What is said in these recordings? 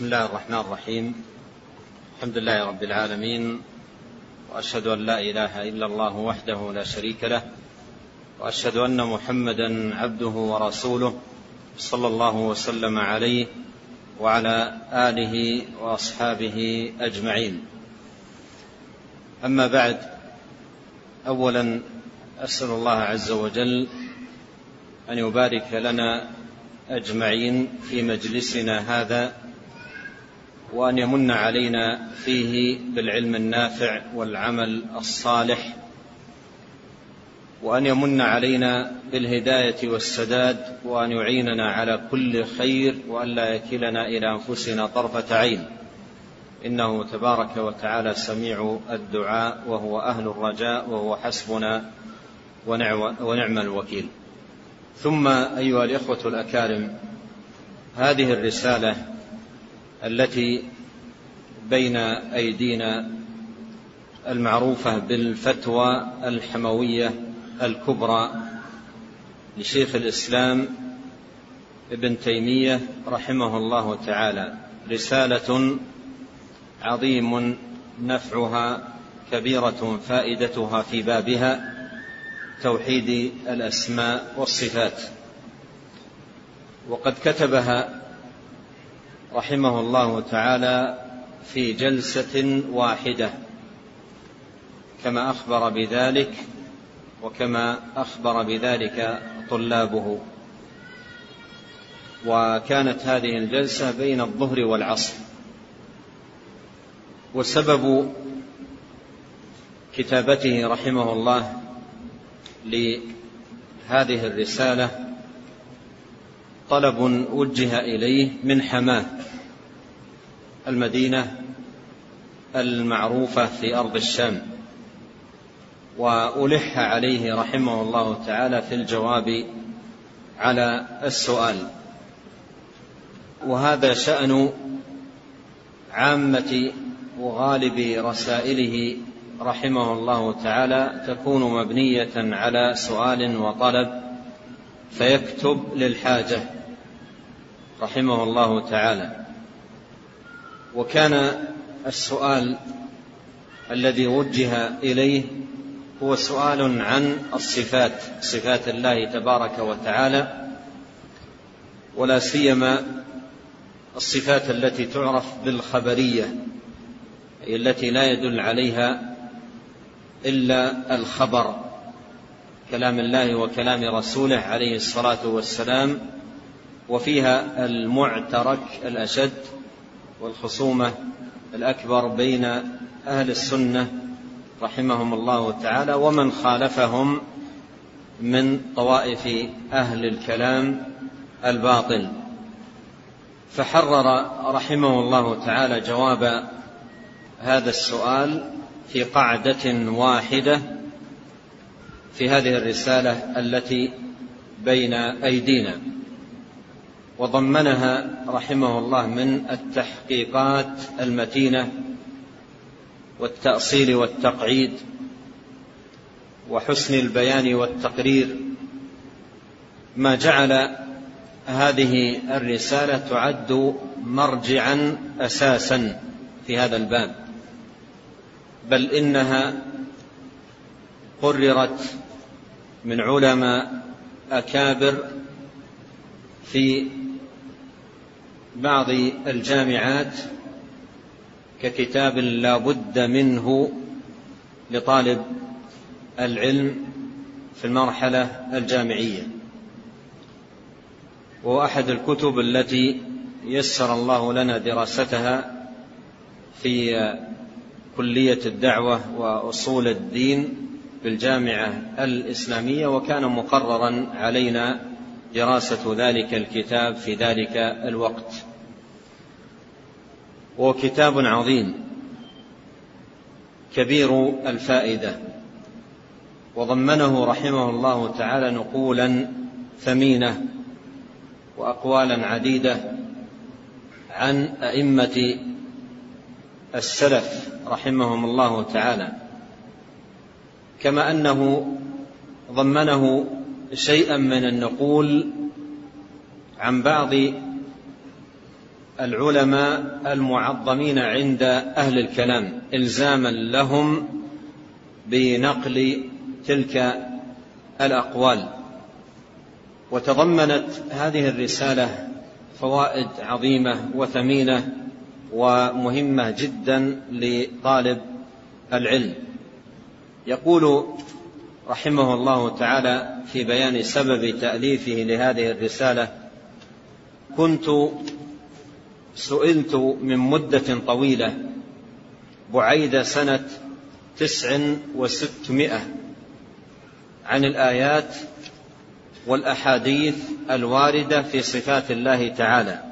بسم الله الرحمن الرحيم. الحمد لله رب العالمين وأشهد أن لا إله إلا الله وحده لا شريك له وأشهد أن محمدا عبده ورسوله صلى الله وسلم عليه وعلى آله وأصحابه أجمعين. أما بعد اولا أسأل الله عز وجل أن يبارك لنا أجمعين في مجلسنا هذا وأن يمن علينا فيه بالعلم النافع والعمل الصالح وأن يمن علينا بالهداية والسداد وأن يعيننا على كل خير وأن لا يكلنا إلى أنفسنا طرفة عين. إنه تبارك وتعالى سميع الدعاء وهو أهل الرجاء وهو حسبنا ونعم الوكيل. ثم أيها الإخوة الأكارم هذه الرسالة التي بين أيدينا المعروفة بالفتوى الحموية الكبرى لشيخ الإسلام ابن تيمية رحمه الله تعالى رسالة عظيم نفعها كبيرة فائدتها في بابها توحيد الأسماء والصفات. وقد كتبها رحمه الله تعالى في جلسة واحدة كما أخبر بذلك وكما أخبر بذلك طلابه. وكانت هذه الجلسة بين الظهر والعصر. وسبب كتابته رحمه الله لهذه الرسالة طلب وجه إليه من حماة المدينة المعروفة في أرض الشام وألح عليه رحمه الله تعالى في الجواب على السؤال. وهذا شأن عامة وغالب رسائله رحمه الله تعالى تكون مبنية على سؤال وطلب فيكتب للحاجة. رحمه الله تعالى. وكان السؤال الذي وجه إليه هو سؤال عن الصفات صفات الله تبارك وتعالى ولا سيما الصفات التي تعرف بالخبرية أي التي لا يدل عليها إلا الخبر كلام الله وكلام رسوله عليه الصلاة والسلام وفيها المعترك الأشد والخصومة الأكبر بين أهل السنة رحمهم الله تعالى ومن خالفهم من طوائف أهل الكلام الباطل. فحرر رحمه الله تعالى جواب هذا السؤال في قعدة واحدة في هذه الرسالة التي بين أيدينا. وضمنها رحمه الله من التحقيقات المتينة والتأصيل والتقعيد وحسن البيان والتقرير. ما جعل هذه الرسالة تعد مرجعا أساسا في هذا الباب بل إنها قررت من علماء أكابر في بعض الجامعات ككتاب لا بد منه لطالب العلم في المرحلة الجامعية. وهو أحد الكتب التي يسر الله لنا دراستها في كلية الدعوة وأصول الدين بالجامعة الإسلامية وكان مقررا علينا دراسة ذلك الكتاب في ذلك الوقت. وهو كتاب عظيم. كبير الفائدة. وضمنه رحمه الله تعالى نقولا ثمينة وأقوالا عديدة عن أئمة السلف رحمهم الله تعالى. كما أنه ضمنه شيئا من النقول عن بعض العلماء المعظمين عند أهل الكلام إلزاما لهم بنقل تلك الأقوال. وتضمنت هذه الرسالة فوائد عظيمة وثمينة ومهمة جدا لطالب العلم. يقول رحمه الله تعالى في بيان سبب تأليفه لهذه الرسالة كنت سئلت من مدة طويلة بعيد سنة تسع وستمائة عن الآيات والأحاديث الواردة في صفات الله تعالى.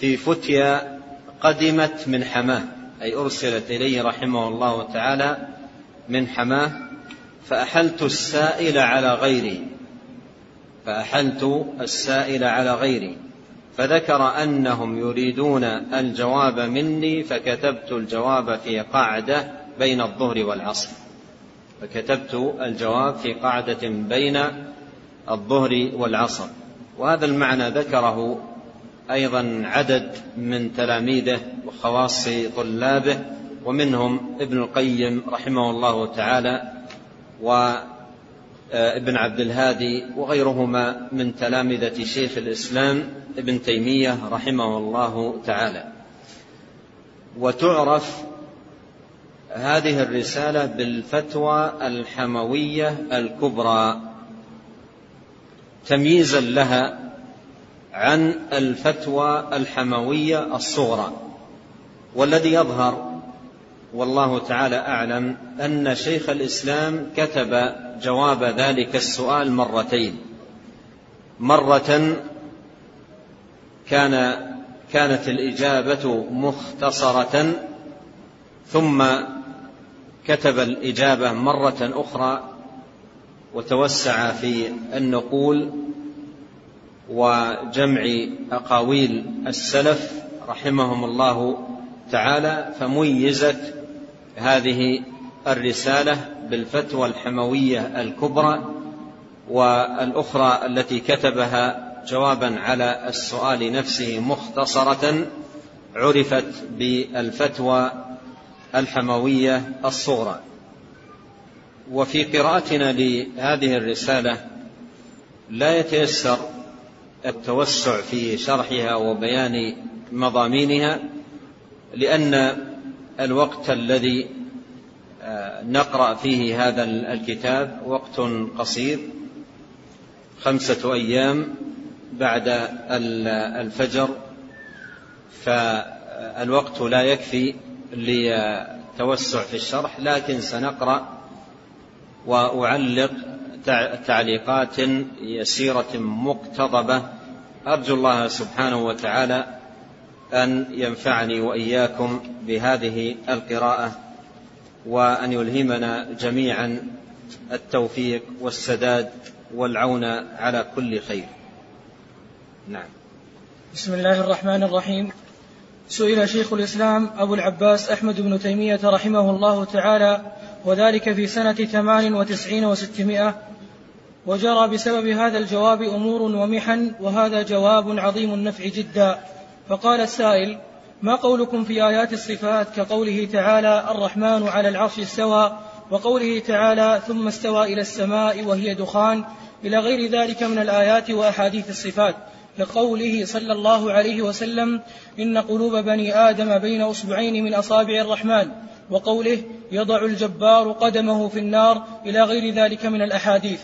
في فتيا قدمت من حماة أي أرسلت إليه رحمه الله تعالى من حماة فأحلت السائل على غيري. فأحلت السائل على غيري. فذكر أنهم يريدون الجواب مني فكتبت الجواب في قاعدة بين الظهر والعصر. فكتبت الجواب في قاعدة بين الظهر والعصر. وهذا المعنى ذكره أيضا عدد من تلاميذه وخواص طلابه ومنهم ابن القيم رحمه الله تعالى وابن عبد الهادي وغيرهما من تلامذة شيخ الإسلام ابن تيمية رحمه الله تعالى. وتعرف هذه الرسالة بالفتوى الحموية الكبرى. تمييزا لها عن الفتوى الحموية الصغرى والذي يظهر والله تعالى أعلم أن شيخ الإسلام كتب جواب ذلك السؤال مرتين. مرة كان كانت الإجابة مختصرة ثم كتب الإجابة مرة أخرى وتوسع في النقول وجمع أقاويل السلف رحمهم الله تعالى فميزت هذه الرسالة بالفتوى الحموية الكبرى والأخرى التي كتبها جوابا على السؤال نفسه مختصرة عرفت بالفتوى الحموية الصغرى. وفي قراءتنا لهذه الرسالة لا يتيسر التوسع في شرحها وبيان مضامينها لأن الوقت الذي آه، نقرأ فيه هذا الكتاب وقت قصير خمسة أيام بعد الفجر فالوقت لا يكفي لتوسع في الشرح لكن سنقرأ وأعلق تعليقات يسيرة مقتضبة. أرجو الله سبحانه وتعالى أن ينفعني وإياكم بهذه القراءة وأن يلهمنا جميعا التوفيق والسداد والعون على كل خير. نعم. بسم الله الرحمن الرحيم. سئل شيخ الإسلام أبو العباس أحمد بن تيمية رحمه الله تعالى وذلك في سنة ثمان وتسعين وستمائة وجرى بسبب هذا الجواب أمور ومحن وهذا جواب عظيم النفع جدا فقال السائل ما قولكم في آيات الصفات كقوله تعالى الرحمن على العرش استوى وقوله تعالى ثم استوى إلى السماء وهي دخان إلى غير ذلك من الآيات وأحاديث الصفات كقوله صلى الله عليه وسلم إن قلوب بني آدم بين أصبعين من أصابع الرحمن وقوله يضع الجبار قدمه في النار إلى غير ذلك من الأحاديث.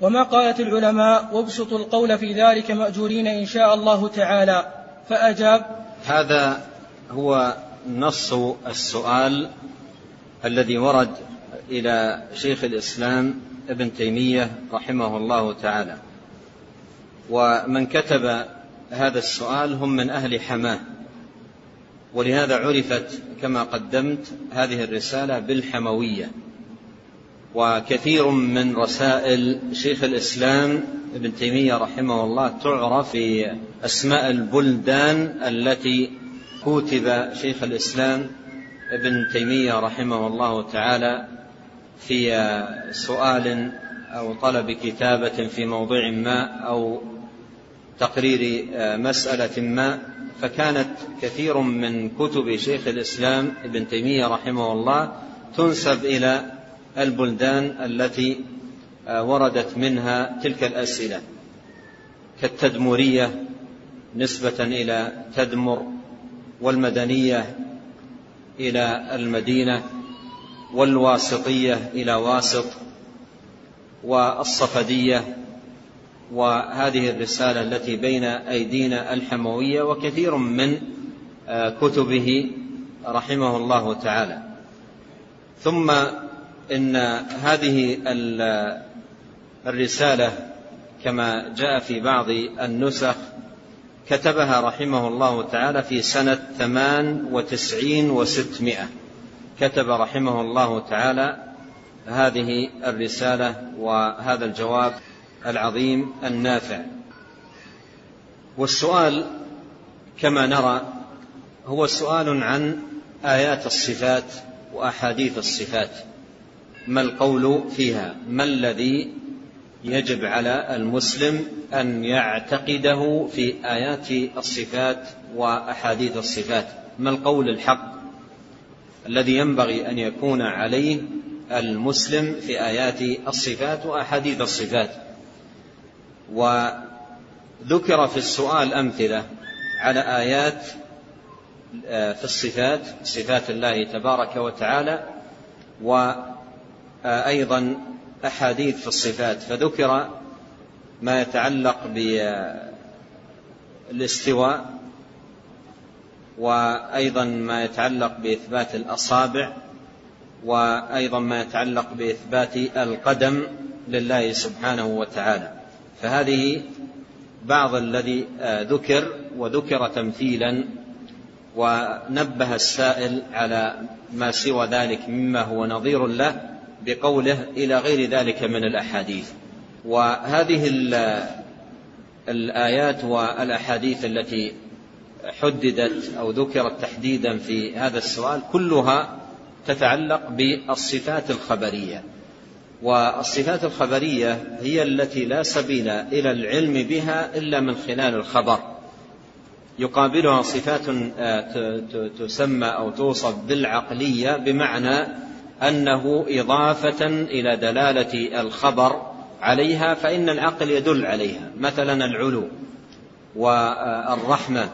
وما قالت العلماء وابسطوا القول في ذلك مأجورين إن شاء الله تعالى. فأجاب هذا هو نص السؤال الذي ورد إلى شيخ الإسلام ابن تيمية رحمه الله تعالى. ومن كتب هذا السؤال هم من أهل حماة. ولهذا عرفت كما قدمت هذه الرسالة بالحموية. وكثير من رسائل شيخ الإسلام ابن تيمية رحمه الله تعرف في أسماء البلدان التي كتب شيخ الإسلام ابن تيمية رحمه الله تعالى في سؤال أو طلب كتابة في موضوع ما أو تقرير مسألة ما فكانت كثير من كتب شيخ الإسلام ابن تيمية رحمه الله تنسب إلى البلدان التي وردت منها تلك الأسئلة. كالتدمرية نسبة إلى تدمر والمدنية إلى المدينة والواسطية إلى واسط والصفدية. وهذه الرسالة التي بين أيدينا الحموية وكثير من كتبه رحمه الله تعالى. ثم إن هذه الرسالة كما جاء في بعض النسخ كتبها رحمه الله تعالى في سنة ثمان وتسعين وستمائة. كتب رحمه الله تعالى هذه الرسالة وهذا الجواب العظيم النافع. والسؤال كما نرى هو سؤال عن آيات الصفات وأحاديث الصفات. ما القول فيها؟ ما الذي يجب على المسلم أن يعتقده في آيات الصفات وأحاديث الصفات. ما القول الحق الذي ينبغي أن يكون عليه المسلم في آيات الصفات وأحاديث الصفات؟ وذكر في السؤال أمثلة على آيات في الصفات صفات الله تبارك وتعالى وأيضا أحاديث في الصفات فذكر ما يتعلق بالاستواء وأيضا ما يتعلق بإثبات الأصابع وأيضا ما يتعلق بإثبات القدم لله سبحانه وتعالى. فهذه بعض الذي ذكر وذكر تمثيلا ونبه السائل على ما سوى ذلك مما هو نظير له. بقوله إلى غير ذلك من الأحاديث. وهذه الآيات والأحاديث التي حددت أو ذكرت تحديدا في هذا السؤال كلها تتعلق بالصفات الخبرية. والصفات الخبرية هي التي لا سبيل إلى العلم بها إلا من خلال الخبر. يقابلها صفات تسمى أو توصف بالعقلية بمعنى أنه إضافة إلى دلالة الخبر عليها فإن العقل يدل عليها مثلا العلو والرحمة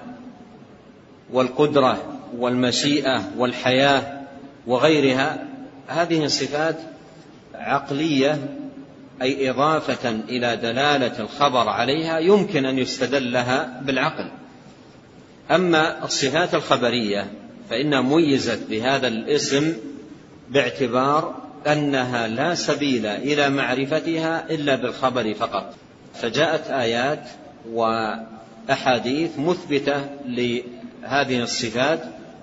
والقدرة والمشيئة والحياة وغيرها هذه صفات عقلية أي إضافة إلى دلالة الخبر عليها يمكن أن يستدل لها بالعقل. أما الصفات الخبرية فإنها ميزت بهذا الاسم باعتبار أنها لا سبيل إلى معرفتها إلا بالخبر فقط. فجاءت آيات وأحاديث مثبتة لهذه الصفات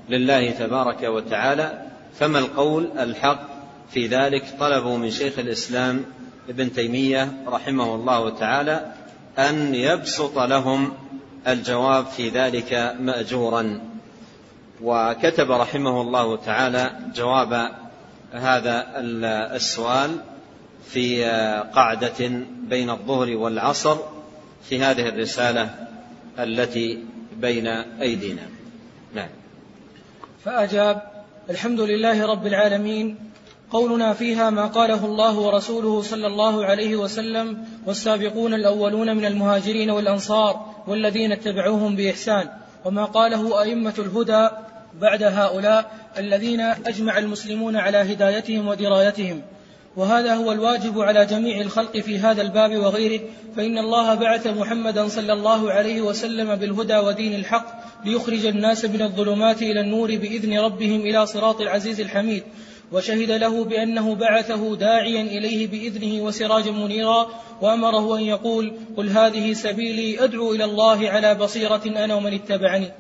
لله تبارك وتعالى فما القول الحق في ذلك؟ طلبوا من شيخ الإسلام ابن تيمية رحمه الله تعالى أن يبسط لهم الجواب في ذلك مأجورا. وكتب رحمه الله تعالى جواب هذا السؤال في قعدة بين الظهر والعصر في هذه الرسالة التي بين أيدينا. نعم. فأجاب الحمد لله رب العالمين. قولنا فيها ما قاله الله ورسوله صلى الله عليه وسلم والسابقون الأولون من المهاجرين والأنصار والذين اتبعوهم بإحسان. وما قاله أئمة الهدى بعد هؤلاء الذين أجمع المسلمون على هدايتهم ودرايتهم. وهذا هو الواجب على جميع الخلق في هذا الباب وغيره. فإن الله بعث محمدا صلى الله عليه وسلم بالهدى ودين الحق ليخرج الناس من الظلمات إلى النور بإذن ربهم إلى صراط العزيز الحميد. وشهد له بأنه بعثه داعيا إليه بإذنه وسراجا منيرا. وأمره أن يقول قل هذه سبيلي أدعو إلى الله على بصيرة أنا ومن اتبعني.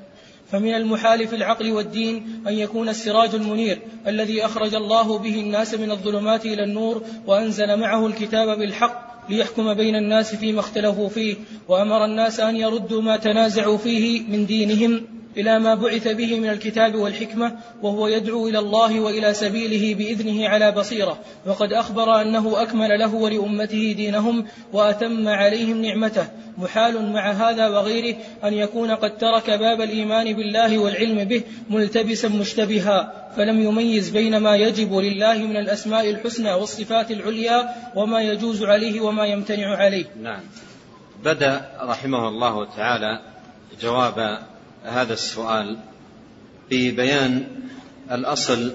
فمن المحال في العقل والدين أن يكون السراج المنير الذي أخرج الله به الناس من الظلمات إلى النور وأنزل معه الكتاب بالحق ليحكم بين الناس فيما اختلفوا فيه وأمر الناس أن يردوا ما تنازعوا فيه من دينهم. إلى ما بعث به من الكتاب والحكمة وهو يدعو إلى الله وإلى سبيله بإذنه على بصيرة. وقد أخبر أنه أكمل له ولأمته دينهم وأتم عليهم نعمته. محال مع هذا وغيره أن يكون قد ترك باب الإيمان بالله والعلم به ملتبسا مشتبها فلم يميز بين ما يجب لله من الأسماء الحسنى والصفات العليا وما يجوز عليه وما يمتنع عليه. نعم. بدأ رحمه الله تعالى جواب هذا السؤال ببيان الأصل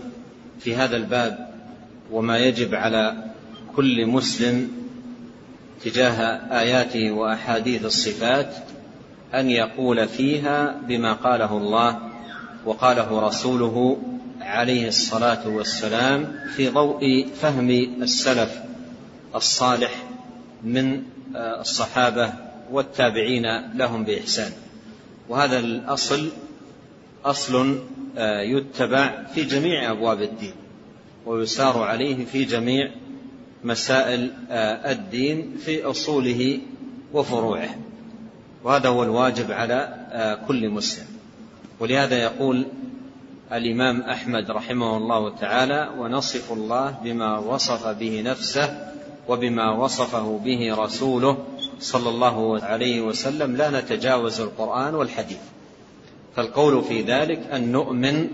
في هذا الباب وما يجب على كل مسلم تجاه آيات وأحاديث الصفات أن يقول فيها بما قاله الله وقاله رسوله عليه الصلاة والسلام في ضوء فهم السلف الصالح من الصحابة والتابعين لهم بإحسان. وهذا الأصل أصل يتبع في جميع أبواب الدين ويسار عليه في جميع مسائل الدين في أصوله وفروعه. وهذا هو الواجب على كل مسلم. ولهذا يقول الإمام أحمد رحمه الله تعالى ونصف الله بما وصف به نفسه وبما وصفه به رسوله صلى الله عليه وسلم لا نتجاوز القرآن والحديث. فالقول في ذلك أن نؤمن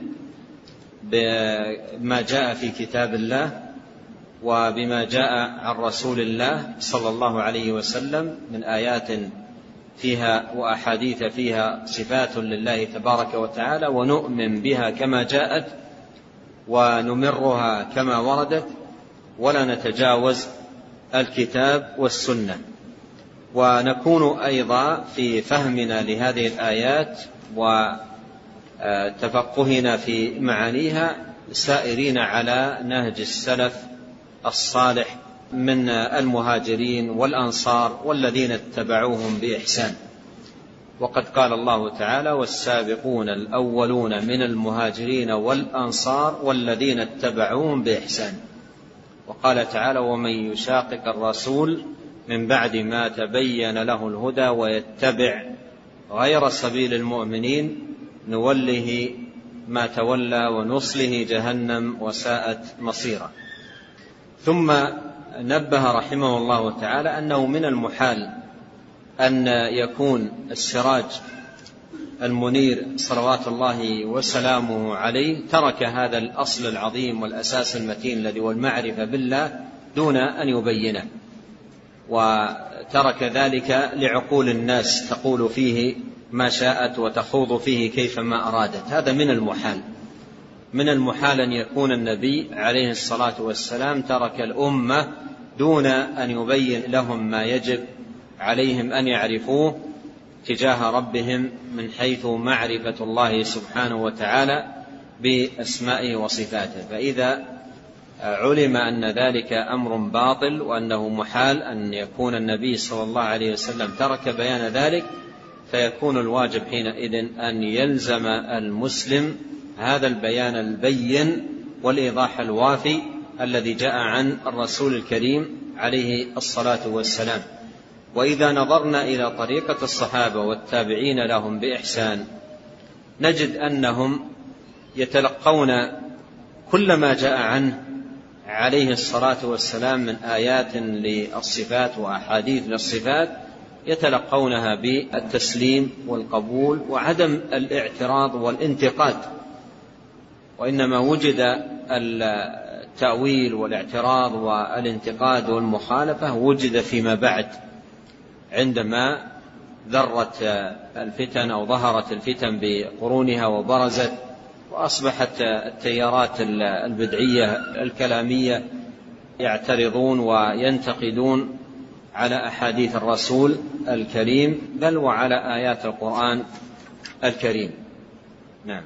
بما جاء في كتاب الله وبما جاء عن رسول الله صلى الله عليه وسلم من آيات فيها وأحاديث فيها صفات لله تبارك وتعالى ونؤمن بها كما جاءت ونمرها كما وردت ولا نتجاوز الكتاب والسنة. ونكون أيضا في فهمنا لهذه الآيات وتفقهنا في معانيها سائرين على نهج السلف الصالح من المهاجرين والأنصار والذين اتبعوهم بإحسان. وقد قال الله تعالى والسابقون الأولون من المهاجرين والأنصار والذين اتبعوهم بإحسان وقال تعالى ومن يشاقق الرسول من بعد ما تبين له الهدى ويتبع غير سبيل المؤمنين نوله ما تولى ونصله جهنم وساءت مصيرا. ثم نبه رحمه الله تعالى أنه من المحال أن يكون السراج المنير صلوات الله وسلامه عليه ترك هذا الأصل العظيم والأساس المتين الذي هو المعرفة بالله دون أن يبينه. وترك ذلك لعقول الناس تقول فيه ما شاءت وتخوض فيه كيفما أرادت. هذا من المحال. من المحال أن يكون النبي عليه الصلاة والسلام ترك الأمة دون أن يبين لهم ما يجب عليهم أن يعرفوه تجاه ربهم من حيث معرفة الله سبحانه وتعالى بأسمائه وصفاته. فإذا علم أن ذلك أمر باطل وأنه محال أن يكون النبي صلى الله عليه وسلم ترك بيان ذلك فيكون الواجب حينئذ أن يلزم المسلم هذا البيان البين والإيضاح الوافي الذي جاء عن الرسول الكريم عليه الصلاة والسلام. وإذا نظرنا إلى طريقة الصحابة والتابعين لهم بإحسان نجد أنهم يتلقون كل ما جاء عنه عليه الصلاة والسلام من آيات للصفات وأحاديث للصفات يتلقونها بالتسليم والقبول وعدم الاعتراض والانتقاد. وإنما وجد التأويل والاعتراض والانتقاد والمخالفة وجد فيما بعد عندما ذرت الفتن أو ظهرت الفتن بقرونها وبرزت وأصبحت التيارات البدعية الكلامية يعترضون وينتقدون على أحاديث الرسول الكريم بل وعلى آيات القرآن الكريم. نعم.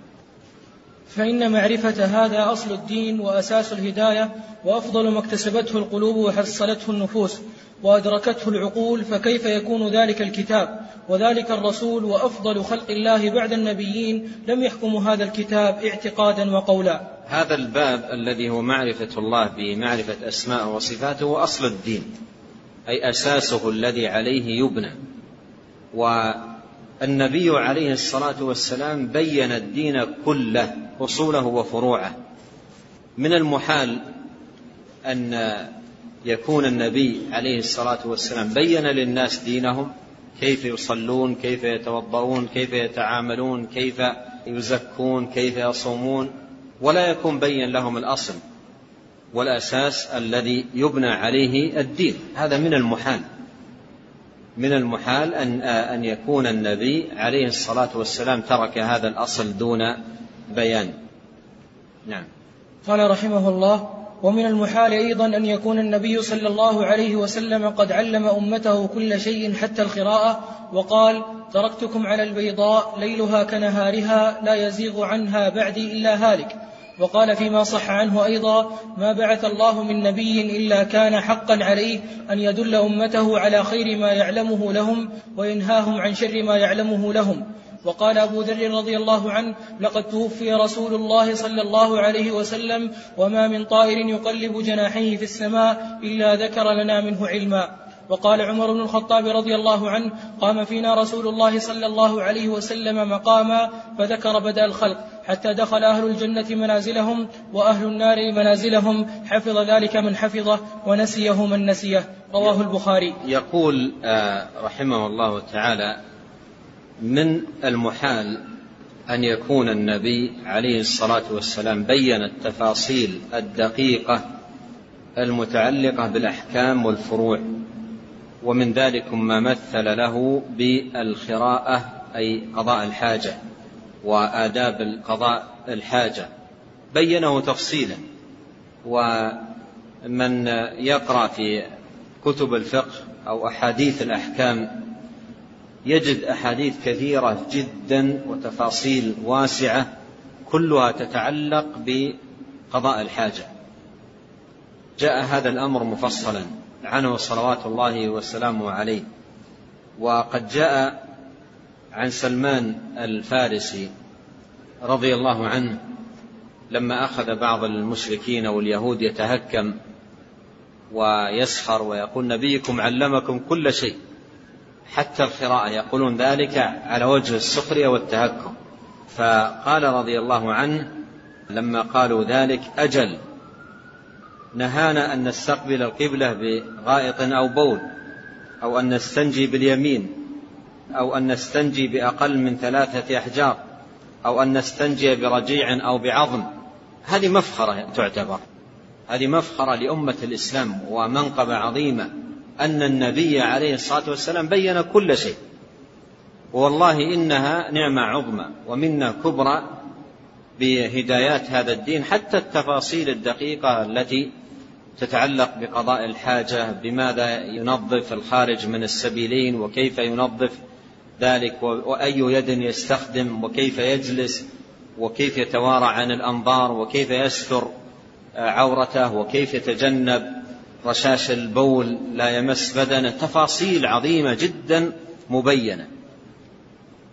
فإن معرفة هذا أصل الدين وأساس الهداية وأفضل ما اكتسبته القلوب وحصلته النفوس. وأدركته العقول فكيف يكون ذلك الكتاب؟ وذلك الرسول وأفضل خلق الله بعد النبيين لم يحكموا هذا الكتاب اعتقادا وقولا. هذا الباب الذي هو معرفة الله بمعرفة أسماء وصفاته هو أصل الدين أي أساسه الذي عليه يبنى. النبي عليه الصلاة والسلام بين الدين كله أصوله وفروعه. من المحال أن يكون النبي عليه الصلاة والسلام بين للناس دينهم كيف يصلون كيف يتوضؤون كيف يتعاملون كيف يزكون كيف يصومون ولا يكون بين لهم الأصل والأساس الذي يبنى عليه الدين. هذا من المحال. من المحال أن أن يكون النبي عليه الصلاة والسلام ترك هذا الأصل دون بيان. نعم. قال رحمه الله ومن المحال أيضا أن يكون النبي صلى الله عليه وسلم قد علم أمته كل شيء حتى القراءة وقال تركتكم على البيضاء ليلها كنهارها لا يزيغ عنها بعدي إلا هالك وقال فيما صح عنه أيضا ما بعث الله من نبي إلا كان حقا عليه أن يدل أمته على خير ما يعلمه لهم وينهاهم عن شر ما يعلمه لهم وقال أبو ذر رضي الله عنه لقد توفي رسول الله صلى الله عليه وسلم وما من طائر يقلب جناحيه في السماء إلا ذكر لنا منه علما. وقال عمر بن الخطاب رضي الله عنه قام فينا رسول الله صلى الله عليه وسلم مقاما فذكر بدأ الخلق حتى دخل أهل الجنة منازلهم وأهل النار منازلهم حفظ ذلك من حفظه ونسيه من نسيه. رواه البخاري. يقول آه، رحمه الله تعالى من المحال أن يكون النبي عليه الصلاة والسلام بين التفاصيل الدقيقة المتعلقة بالأحكام والفروع ومن ذلك ما مثل له بالخراءة أي قضاء الحاجة وآداب قضاء الحاجة. بينه تفصيلا ومن يقرأ في كتب الفقه أو أحاديث الأحكام يجد أحاديث كثيرة جدا وتفاصيل واسعة كلها تتعلق بقضاء الحاجة. جاء هذا الأمر مفصلا عنه صلوات الله وسلامه عليه. وقد جاء عن سلمان الفارسي رضي الله عنه لما أخذ بعض المشركين واليهود يتهكم ويسخر ويقول نبيكم علمكم كل شيء. حتى القراءة يقولون ذلك على وجه السخرية والتهكم. فقال رضي الله عنه لما قالوا ذلك أجل. نهانا أن نستقبل القبلة بغائط أو بول أو أن نستنجي باليمين أو أن نستنجي بأقل من ثلاثة أحجار أو أن نستنجي برجيع أو بعظم. هذه مفخرة تعتبر. هذه مفخرة لأمة الإسلام ومنقبة عظيمة. أن النبي عليه الصلاة والسلام بين كل شيء. والله إنها نعمة عظمى ومنا كبرى بهدايات هذا الدين حتى التفاصيل الدقيقة التي تتعلق بقضاء الحاجة بماذا ينظف الخارج من السبيلين وكيف ينظف ذلك وأي يد يستخدم وكيف يجلس وكيف يتوارى عن الأنظار وكيف يستر عورته وكيف يتجنب. رشاش البول لا يمس بدنه تفاصيل عظيمة جدا مبينة.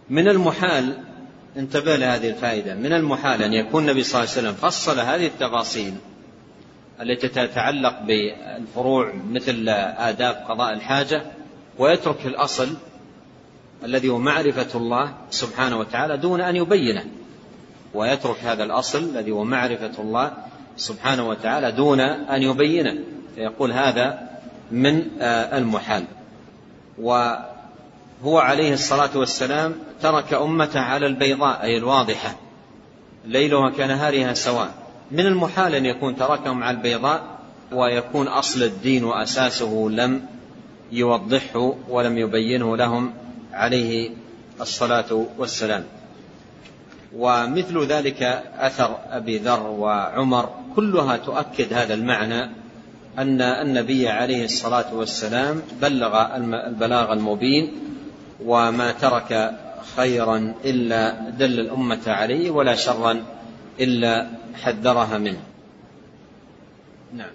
من المحال انتبه لهذه الفائدة. من المحال أن يكون النبي صلى الله عليه وسلم فصل هذه التفاصيل التي تتعلق بالفروع مثل آداب قضاء الحاجة ويترك الأصل الذي هو معرفة الله سبحانه وتعالى دون أن يبينه. ويترك هذا الأصل الذي هو معرفة الله سبحانه وتعالى دون أن يبينه. فيقول هذا من المحال. وهو عليه الصلاة والسلام ترك أمته على البيضاء أي الواضحة. ليلها كنهارها سواء. من المحال أن يكون تركهم على البيضاء ويكون أصل الدين وأساسه لم يوضحه ولم يبينه لهم عليه الصلاة والسلام. ومثل ذلك أثر أبي ذر وعمر كلها تؤكد هذا المعنى أن النبي عليه الصلاة والسلام بلغ البلاغ المبين وما ترك خيرا إلا دل الأمة عليه ولا شرا إلا حذرها منه. نعم.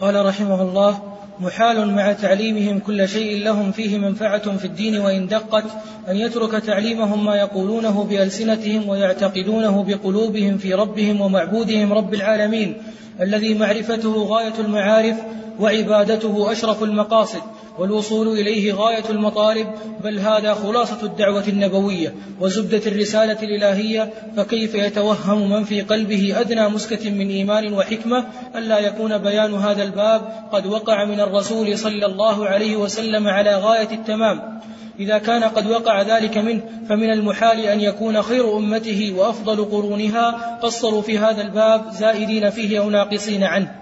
قال رحمه الله محال مع تعليمهم كل شيء لهم فيه منفعة في الدين وإن دقت أن يترك تعليمهم ما يقولونه بألسنتهم ويعتقدونه بقلوبهم في ربهم ومعبودهم رب العالمين الذي معرفته غاية المعارف وعبادته أشرف المقاصد. والوصول إليه غاية المطالب بل هذا خلاصة الدعوة النبوية وزبدة الرسالة الإلهية فكيف يتوهم من في قلبه أدنى مسكة من إيمان وحكمة؟ ألا يكون بيان هذا الباب قد وقع من الرسول صلى الله عليه وسلم على غاية التمام. إذا كان قد وقع ذلك منه فمن المحال أن يكون خير أمته وأفضل قرونها قصروا في هذا الباب زائدين فيه أو ناقصين عنه.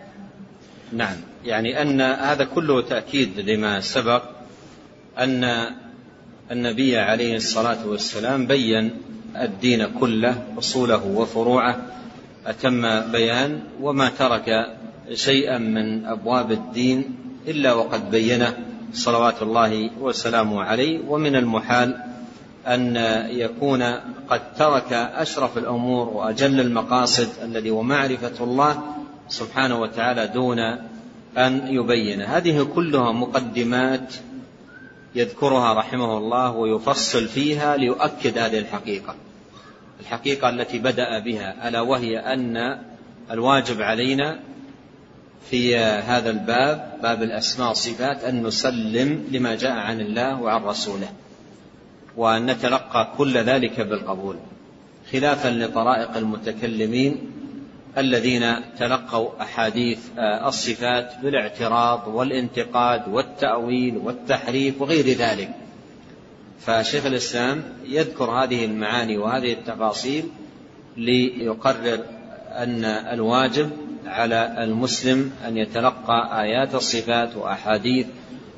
نعم. يعني أن هذا كله تأكيد لما سبق أن النبي عليه الصلاة والسلام بين الدين كله أصوله وفروعه أتم بيان وما ترك شيئا من أبواب الدين إلا وقد بينه صلوات الله وسلامه عليه. ومن المحال أن يكون قد ترك أشرف الأمور وأجل المقاصد الذي هو معرفة الله سبحانه وتعالى دون أن يبين. هذه كلها مقدمات يذكرها رحمه الله ويفصل فيها ليؤكد هذه الحقيقة. الحقيقة التي بدأ بها ألا وهي أن الواجب علينا في هذا الباب باب الأسماء والصفات أن نسلم لما جاء عن الله وعن رسوله وأن نتلقى كل ذلك بالقبول خلافا لطرائق المتكلمين الذين تلقوا أحاديث الصفات بالاعتراض والانتقاد والتأويل والتحريف وغير ذلك. فشيخ الإسلام يذكر هذه المعاني وهذه التفاصيل ليقرر أن الواجب على المسلم أن يتلقى آيات الصفات وأحاديث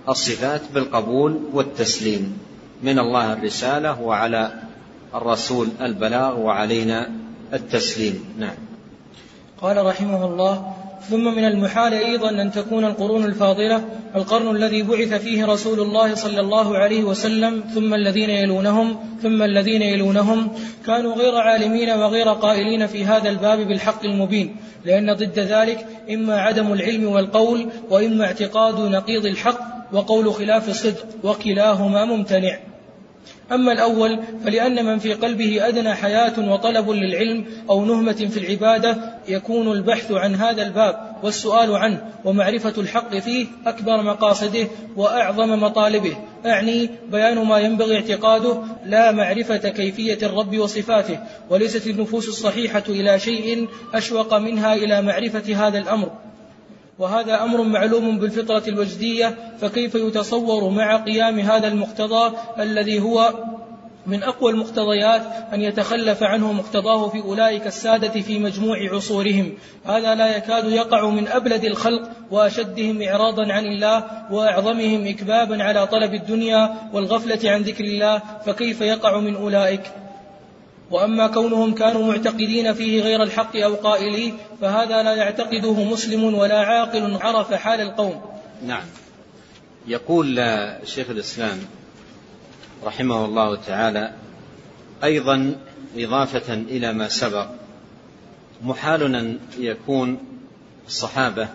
الصفات بالقبول والتسليم. من الله الرسالة وعلى الرسول البلاغ وعلينا التسليم. نعم. قال رحمه الله ثم من المحال أيضا أن تكون القرون الفاضلة القرن الذي بعث فيه رسول الله صلى الله عليه وسلم ثم الذين يلونهم ثم الذين يلونهم. كانوا غير عالمين وغير قائلين في هذا الباب بالحق المبين لأن ضد ذلك إما عدم العلم والقول وإما اعتقاد نقيض الحق وقول خلاف الصدق وكلاهما ممتنع. أما الأول فلأن من في قلبه أدنى حياة وطلب للعلم أو نهمة في العبادة يكون البحث عن هذا الباب والسؤال عنه ومعرفة الحق فيه أكبر مقاصده وأعظم مطالبه. أعني بيان ما ينبغي اعتقاده لا معرفة كيفية الرب وصفاته وليست النفوس الصحيحة إلى شيء أشوق منها إلى معرفة هذا الأمر. وهذا أمر معلوم بالفطرة الوجدية فكيف يتصور مع قيام هذا المقتضى الذي هو من أقوى المقتضيات أن يتخلف عنه مقتضاه في أولئك السادة في مجموع عصورهم؟ هذا لا يكاد يقع من أبلد الخلق وأشدهم إعراضا عن الله وأعظمهم إكبابا على طلب الدنيا والغفلة عن ذكر الله فكيف يقع من أولئك؟ وأما كونهم كانوا معتقدين فيه غير الحق أو قائليه فهذا لا يعتقده مسلم ولا عاقل عرف حال القوم. نعم. يقول شيخ الإسلام رحمه الله تعالى أيضا إضافة إلى ما سبق. محال أن يكون الصحابة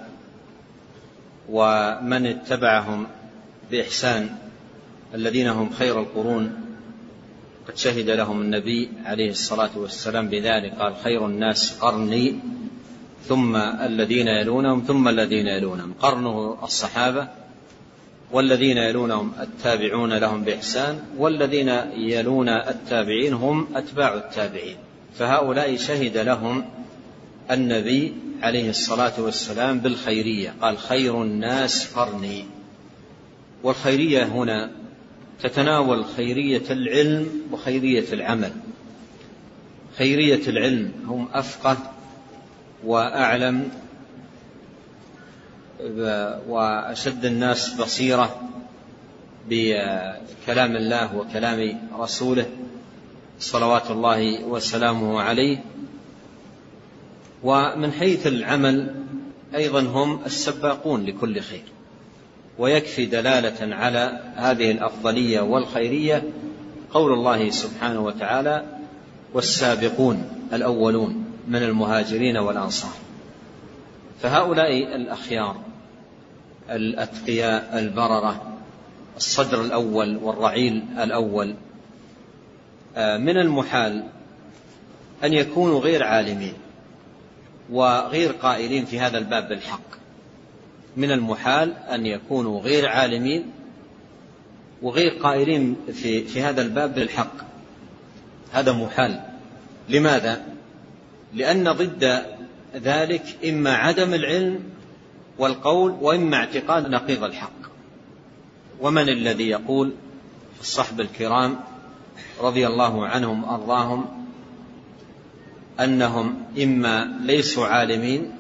ومن اتبعهم بإحسان الذين هم خير القرون قد شهد لهم النبي عليه الصلاة والسلام بذلك قال خير الناس قرني ثم الذين يلونهم ثم الذين يلونهم. قرنه الصحابة والذين يلونهم التابعون لهم بإحسان والذين يلون التابعين هم أتباع التابعين. فهؤلاء شهد لهم النبي عليه الصلاة والسلام بالخيرية قال خير الناس قرني. والخيرية هنا تتناول خيرية العلم وخيرية العمل. خيرية العلم هم أفقه وأعلم وأشد الناس بصيرة بكلام الله وكلام رسوله. صلوات الله وسلامه عليه. ومن حيث العمل أيضا هم السباقون لكل خير. ويكفي دلالة على هذه الأفضلية والخيرية قول الله سبحانه وتعالى والسابقون الأولون من المهاجرين والأنصار. فهؤلاء الأخيار الأتقياء البررة الصدر الأول والرعيل الأول آه، من المحال أن يكونوا غير عالمين وغير قائلين في هذا الباب بالحق. من المحال أن يكونوا غير عالمين وغير قائلين في, في هذا الباب بالحق. هذا محال. لماذا؟ لأن ضد ذلك إما عدم العلم والقول وإما اعتقاد نقيض الحق. ومن الذي يقول؟ الصحب الكرام رضي الله عنهم ارضاهم أنهم إما ليسوا عالمين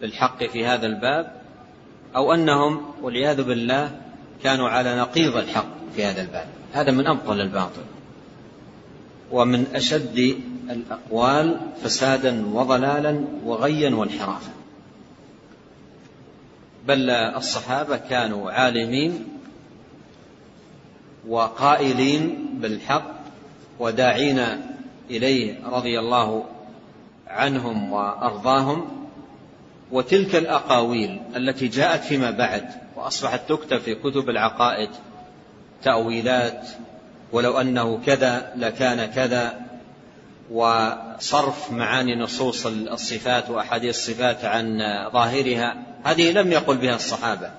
بالحق في هذا الباب أو أنهم والعياذ بالله كانوا على نقيض الحق في هذا الباب. هذا من أبطل الباطل ومن أشد الأقوال فسادا وضلالا وغيا وانحرافا. بل الصحابة كانوا عالمين وقائلين بالحق وداعين إليه رضي الله عنهم وأرضاهم. وتلك الأقاويل التي جاءت فيما بعد وأصبحت تكتب في كتب العقائد تأويلات ولو أنه كذا لكان كذا وصرف معاني نصوص الصفات وأحاديث الصفات عن ظاهرها هذه لم يقل بها الصحابة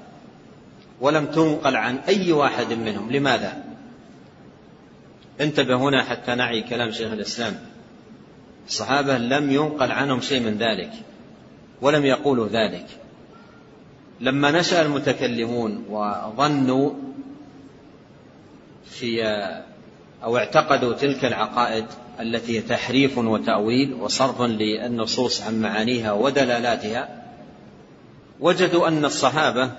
ولم تنقل عن أي واحد منهم. لماذا؟ انتبه هنا حتى نعي كلام شيخ الإسلام. الصحابة لم ينقل عنهم شيء من ذلك. ولم يقولوا ذلك. لما نشأ المتكلمون وظنوا في أو اعتقدوا تلك العقائد التي تحريف وتأويل وصرف للنصوص عن معانيها ودلالاتها وجدوا أن الصحابة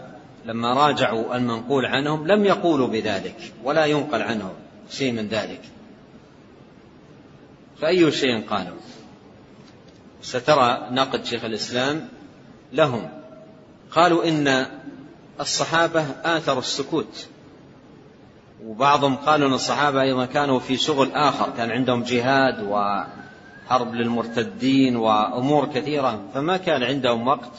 لما راجعوا المنقول عنهم لم يقولوا بذلك ولا ينقل عنهم شيء من ذلك. فأي شيء قالوا؟ سترى نقد شيخ الإسلام لهم. قالوا إن الصحابة آثروا السكوت. وبعضهم قالوا أن الصحابة أيضا كانوا في شغل آخر كان عندهم جهاد وحرب للمرتدين وأمور كثيرة فما كان عندهم وقت.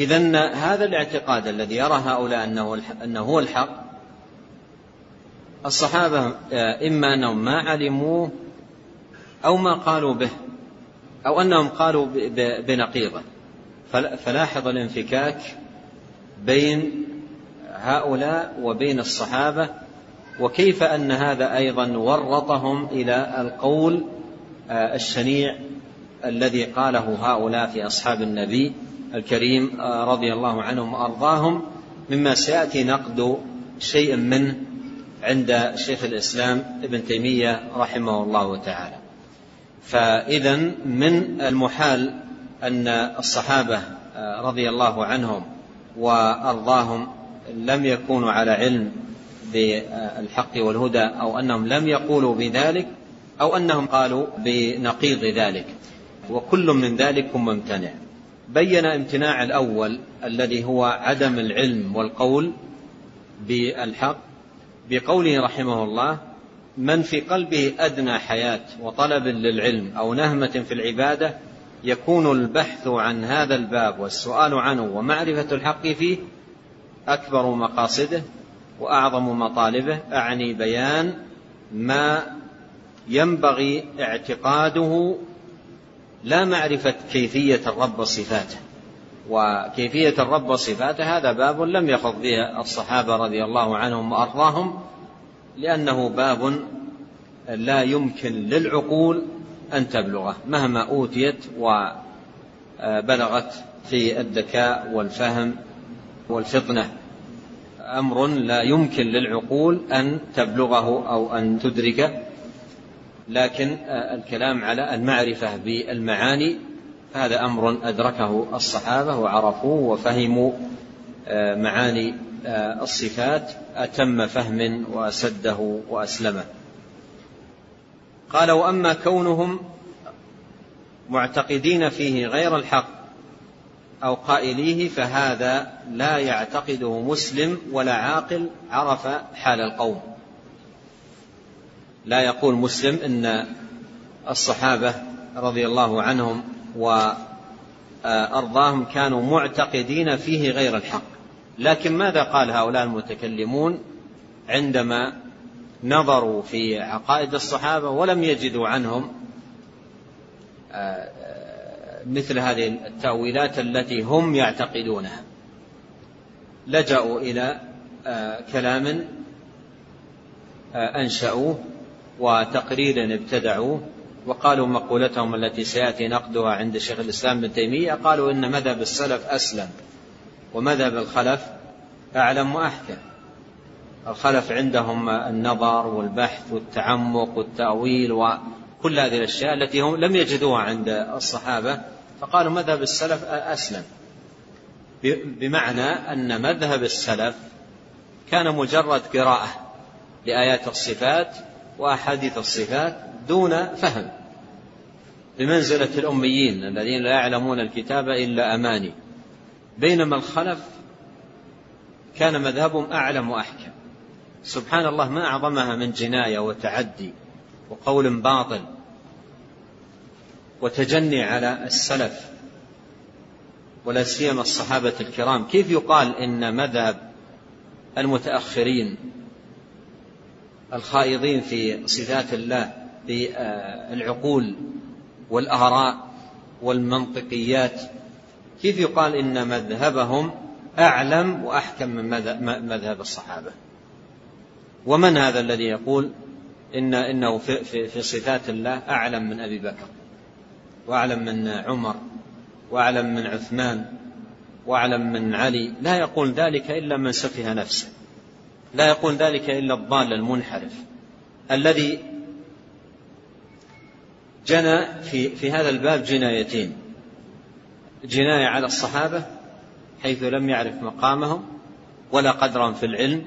إذا هذا الاعتقاد الذي يرى هؤلاء أنه أنه هو الحق. الصحابة إما أنهم ما علموه أو ما قالوا به. أو أنهم قالوا بنقيضة. فلاحظ الانفكاك بين هؤلاء وبين الصحابة وكيف أن هذا أيضا ورطهم إلى القول الشنيع الذي قاله هؤلاء في أصحاب النبي الكريم رضي الله عنهم وأرضاهم مما سيأتي نقد شيء منه عند شيخ الإسلام ابن تيمية رحمه الله تعالى. فإذا من المحال أن الصحابة رضي الله عنهم وأرضاهم لم يكونوا على علم بالحق والهدى أو أنهم لم يقولوا بذلك أو أنهم قالوا بنقيض ذلك. وكل من ذلك ممتنع. بين امتناع الأول الذي هو عدم العلم والقول بالحق بقوله رحمه الله من في قلبه أدنى حياة وطلب للعلم أو نهمة في العبادة يكون البحث عن هذا الباب والسؤال عنه ومعرفة الحق فيه أكبر مقاصده وأعظم مطالبه أعني بيان ما ينبغي اعتقاده لا معرفة كيفية الرب وصفاته. وكيفية الرب وصفاته هذا باب لم يخض به الصحابة رضي الله عنهم وأرضاهم لأنه باب لا يمكن للعقول أن تبلغه مهما أوتيت وبلغت في الذكاء والفهم والفطنة. أمر لا يمكن للعقول أن تبلغه أو أن تدركه لكن الكلام على المعرفة بالمعاني هذا أمر أدركه الصحابة وعرفوه وفهموا آه، معاني آه، الصفات. أتم فهم وأسده وأسلمه قال وأما كونهم معتقدين فيه غير الحق أو قائليه فهذا لا يعتقده مسلم ولا عاقل عرف حال القوم. لا يقول مسلم إن الصحابة رضي الله عنهم وأرضاهم كانوا معتقدين فيه غير الحق. لكن ماذا قال هؤلاء المتكلمون عندما نظروا في عقائد الصحابة ولم يجدوا عنهم مثل هذه التأويلات التي هم يعتقدونها؟ لجأوا إلى كلام أنشأوه وتقرير ابتدعوه وقالوا مقولتهم التي سيأتي نقدها عند شيخ الإسلام ابن تيمية قالوا إن مذهب السلف أسلم. ومذهب الخلف أعلم وأحكم. الخلف عندهم النظر والبحث والتعمق والتأويل وكل هذه الأشياء التي هم لم يجدوها عند الصحابة فقالوا مذهب السلف أسلم. بمعنى أن مذهب السلف كان مجرد قراءة لآيات الصفات وأحاديث الصفات دون فهم. بمنزلة الأميين الذين لا يعلمون الكتاب إلا أماني. بينما الخلف كان مذهبهم أعلم وأحكم. سبحان الله ما أعظمها من جناية وتعدي وقول باطل وتجني على السلف ولا سيما الصحابة الكرام. كيف يقال إن مذهب المتأخرين الخائضين في صفات الله بالعقول والآراء والمنطقيات كيف يقال إن مذهبهم أعلم وأحكم من مذهب الصحابة. ومن هذا الذي يقول إن إنه في, في, في صفات الله أعلم من أبي بكر وأعلم من عمر وأعلم من عثمان وأعلم من علي؟ لا يقول ذلك إلا من سفه نفسه. لا يقول ذلك إلا الضال المنحرف الذي جنى في, في هذا الباب جنايتين. جناية على الصحابة حيث لم يعرف مقامهم ولا قدرهم في العلم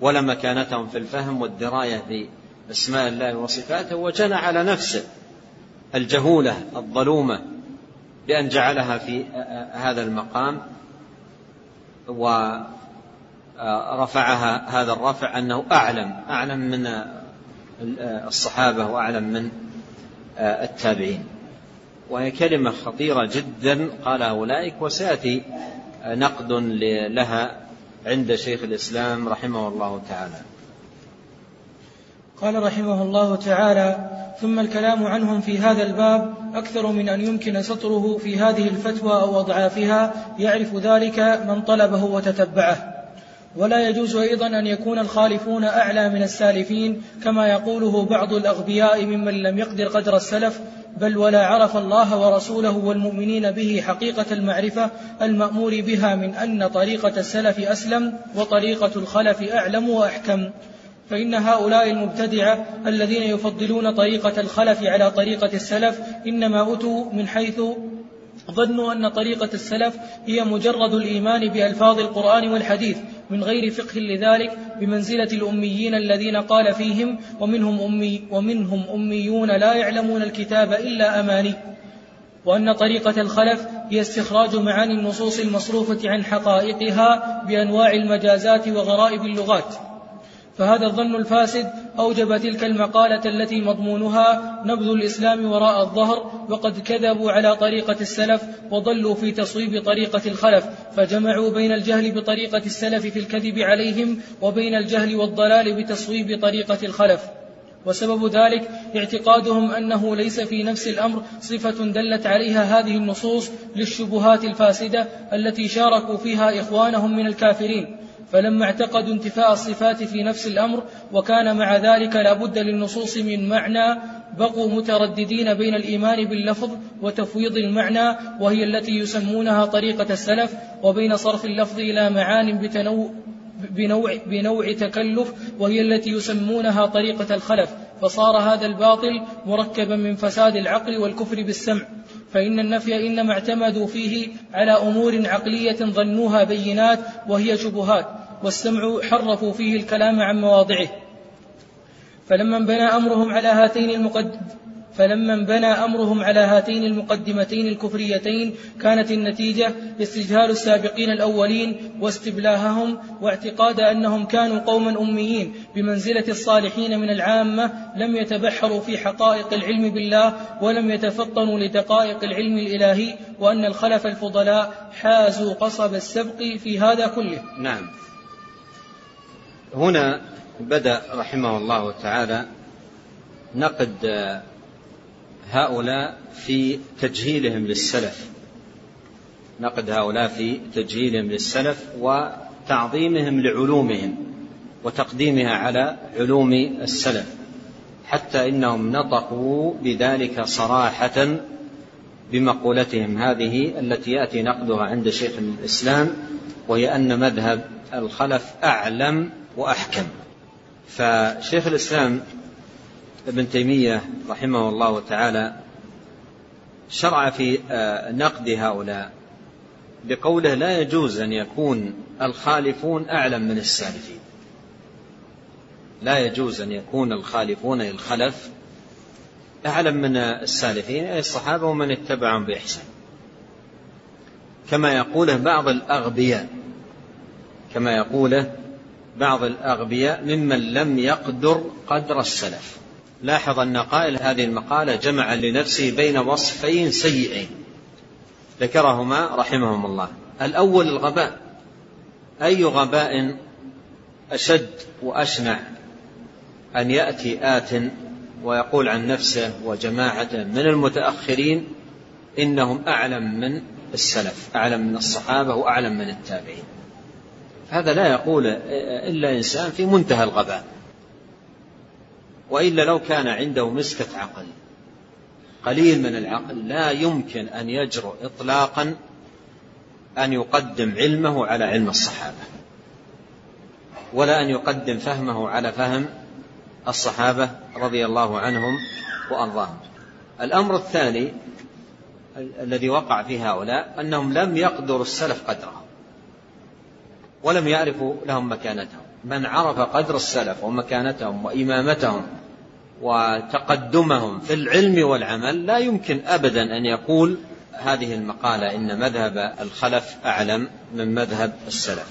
ولا مكانتهم في الفهم والدراية بأسماء الله وصفاته وجنى على نفسه الجهولة الظلومة بأن جعلها في هذا المقام ورفعها هذا الرفع أنه أعلم أعلم من الصحابة وأعلم من التابعين. وهي كلمة خطيرة جدا قالها أولئك وسيأتي نقد لها عند شيخ الإسلام رحمه الله تعالى. قال رحمه الله تعالى ثم الكلام عنهم في هذا الباب أكثر من أن يمكن سطره في هذه الفتوى أو أضعافها يعرف ذلك من طلبه وتتبعه. ولا يجوز أيضا أن يكون الخالفون أعلى من السالفين كما يقوله بعض الأغبياء ممن لم يقدر قدر السلف بل ولا عرف الله ورسوله والمؤمنين به حقيقة المعرفة المأمور بها من أن طريقة السلف أسلم وطريقة الخلف أعلم وأحكم. فإن هؤلاء المبتدعة الذين يفضلون طريقة الخلف على طريقة السلف إنما أتوا من حيث ظنوا أن طريقة السلف هي مجرد الإيمان بألفاظ القرآن والحديث. من غير فقه لذلك بمنزلة الأميين الذين قال فيهم ومنهم, أمي ومنهم أميون لا يعلمون الكتاب إلا أماني. وأن طريقة الخلف هي استخراج معاني النصوص المصروفة عن حقائقها بأنواع المجازات وغرائب اللغات. فهذا الظن الفاسد أوجب تلك المقالة التي مضمونها نبذ الإسلام وراء الظهر وقد كذبوا على طريقة السلف وضلوا في تصويب طريقة الخلف فجمعوا بين الجهل بطريقة السلف في الكذب عليهم وبين الجهل والضلال بتصويب طريقة الخلف. وسبب ذلك اعتقادهم أنه ليس في نفس الأمر صفة دلت عليها هذه النصوص للشبهات الفاسدة التي شاركوا فيها إخوانهم من الكافرين. فلما اعتقدوا انتفاء الصفات في نفس الأمر وكان مع ذلك لا بد للنصوص من معنى بقوا مترددين بين الإيمان باللفظ وتفويض المعنى وهي التي يسمونها طريقة السلف وبين صرف اللفظ إلى معان بتنوع بنوع, بنوع تكلف وهي التي يسمونها طريقة الخلف فصار هذا الباطل مركبا من فساد العقل والكفر بالسمع. فإن النفي إنما اعتمدوا فيه على أمور عقلية ظنوها بينات وهي شبهات والسمع حرفوا فيه الكلام عن مواضعه. فلما انبنى أمرهم على هاتين المقد فلما انبنى أمرهم على هاتين المقدمتين الكفريتين كانت النتيجة استجهال السابقين الأولين واستبلاههم واعتقاد أنهم كانوا قوما أميين بمنزلة الصالحين من العامة لم يتبحروا في حقائق العلم بالله ولم يتفطنوا لدقائق العلم الإلهي وأن الخلف الفضلاء حازوا قصب السبق في هذا كله. نعم. هنا بدأ رحمه الله تعالى نقد هؤلاء في تجهيلهم للسلف. نقد هؤلاء في تجهيلهم للسلف وتعظيمهم لعلومهم وتقديمها على علوم السلف حتى إنهم نطقوا بذلك صراحة بمقولتهم هذه التي يأتي نقدها عند شيخ الإسلام وهي أن مذهب الخلف أعلم وأحكم. فشيخ الإسلام ابن تيمية رحمه الله تعالى شرع في آه، نقد هؤلاء بقوله لا يجوز أن يكون الخالفون أعلم من السالفين. لا يجوز أن يكون الخالفون للخلف أعلم من السالفين أي الصحابة ومن اتبعهم بإحسان. كما يقوله بعض الأغبياء كما يقوله بعض الأغبياء ممن لم يقدر قدر السلف. لاحظ أن قائل هذه المقالة جمع لنفسه بين وصفين سيئين. ذكرهما رحمهم الله. الأول الغباء. أي غباء أشد وأشنع أن يأتي آت ويقول عن نفسه وجماعته من المتأخرين إنهم أعلم من السلف أعلم من الصحابة وأعلم من التابعين. هذا لا يقول إلا إنسان في منتهى الغباء. وإلا لو كان عنده مسكة عقل قليل من العقل لا يمكن أن يجرؤ إطلاقا أن يقدم علمه على علم الصحابة ولا أن يقدم فهمه على فهم الصحابة رضي الله عنهم وأرضاهم. الأمر الثاني الذي وقع في هؤلاء أنهم لم يقدروا السلف قدرهم ولم يعرفوا لهم مكانتهم. من عرف قدر السلف ومكانتهم وإمامتهم وتقدمهم في العلم والعمل لا يمكن أبدا أن يقول هذه المقالة إن مذهب الخلف أعلم من مذهب السلف.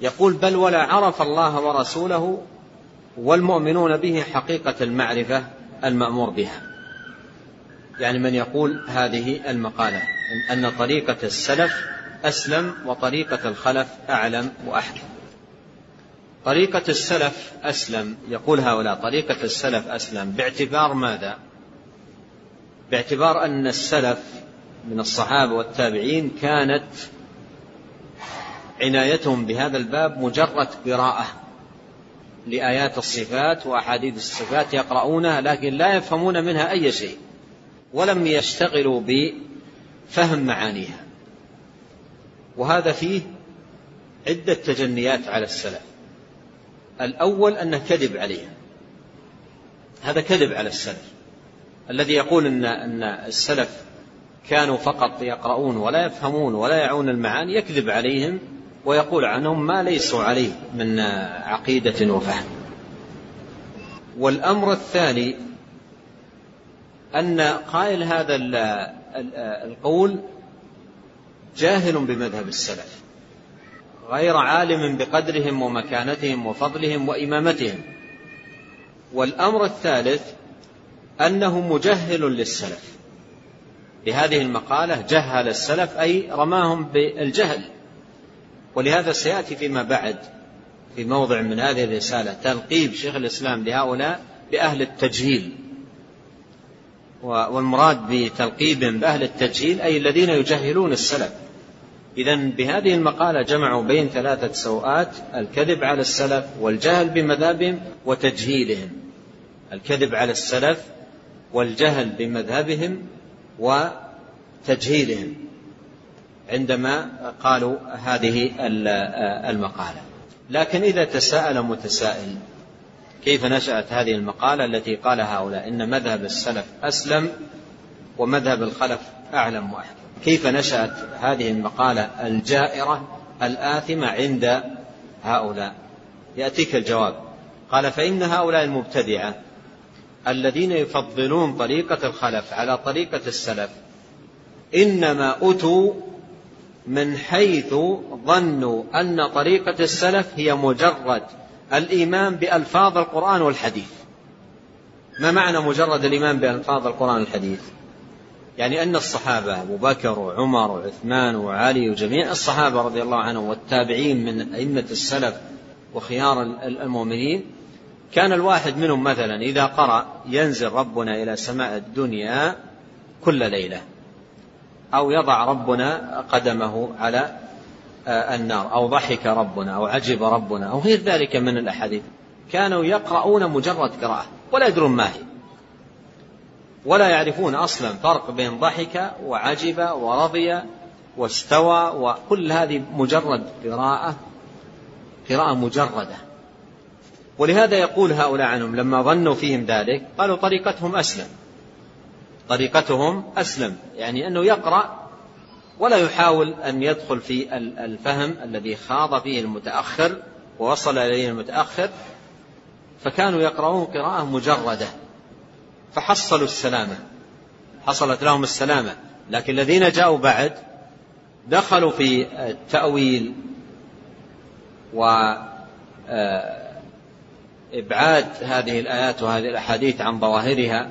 يقول بل ولا عرف الله ورسوله والمؤمنون به حقيقة المعرفة المأمور بها. يعني من يقول هذه المقالة ان طريقة السلف أسلم وطريقة الخلف أعلم وأحكم. طريقة السلف أسلم. يقول هؤلاء طريقة السلف أسلم باعتبار ماذا؟ باعتبار أن السلف من الصحابة والتابعين كانت عنايتهم بهذا الباب مجرد قراءة لآيات الصفات وأحاديث الصفات يقرؤونها لكن لا يفهمون منها أي شيء ولم يشتغلوا بفهم معانيها. وهذا فيه عدة تجنيات على السلف. الأول أنه كذب عليهم هذا كذب على السلف. الذي يقول أن أن السلف كانوا فقط يقرؤون ولا يفهمون ولا يعون المعاني يكذب عليهم ويقول عنهم ما ليسوا عليه من عقيدة وفهم. والأمر الثاني أن قائل هذا القول جاهل بمذهب السلف. غير عالم بقدرهم ومكانتهم وفضلهم وإمامتهم. والأمر الثالث أنه مجهل للسلف. بهذه المقالة جهل السلف أي رماهم بالجهل. ولهذا سيأتي فيما بعد في موضع من هذه الرسالة تلقيب شيخ الإسلام لهؤلاء بأهل التجهيل. والمراد بتلقيبهم بأهل التجهيل أي الذين يجهلون السلف. إذا بهذه المقالة جمعوا بين ثلاثة سوءات الكذب على السلف والجهل بمذهبهم وتجهيلهم. الكذب على السلف والجهل بمذهبهم وتجهيلهم عندما قالوا هذه المقالة. لكن إذا تساءل متسائل كيف نشأت هذه المقالة التي قال هؤلاء؟ إن مذهب السلف أسلم ومذهب الخلف أعلم وأحكم. كيف نشأت هذه المقالة الجائرة الآثمة عند هؤلاء؟ يأتيك الجواب. قال فإن هؤلاء المبتدعة الذين يفضلون طريقة الخلف على طريقة السلف إنما أتوا من حيث ظنوا أن طريقة السلف هي مجرد الإيمان بألفاظ القرآن والحديث. ما معنى مجرد الإيمان بألفاظ القرآن والحديث؟ يعني أن الصحابة أبو بكر وعمر وعثمان وعلي وجميع الصحابة رضي الله عنهم والتابعين من أئمة السلف وخيار المؤمنين كان الواحد منهم مثلا إذا قرأ ينزل ربنا إلى سماء الدنيا كل ليلة أو يضع ربنا قدمه على النار أو ضحك ربنا أو عجب ربنا أو غير ذلك من الأحاديث. كانوا يقرؤون مجرد قراءة ولا يدرون ما هي. ولا يعرفون أصلا فرق بين ضحك وعجب ورضي واستوى وكل هذه مجرد قراءة قراءة مجردة. ولهذا يقول هؤلاء عنهم لما ظنوا فيهم ذلك قالوا طريقتهم أسلم. طريقتهم أسلم يعني أنه يقرأ ولا يحاول أن يدخل في الفهم الذي خاض فيه المتأخر ووصل إليه المتأخر فكانوا يقرؤون قراءة مجردة. فحصلوا السلامة. حصلت لهم السلامة. لكن الذين جاءوا بعد دخلوا في التأويل وإبعاد آه، هذه الآيات وهذه الأحاديث عن ظواهرها.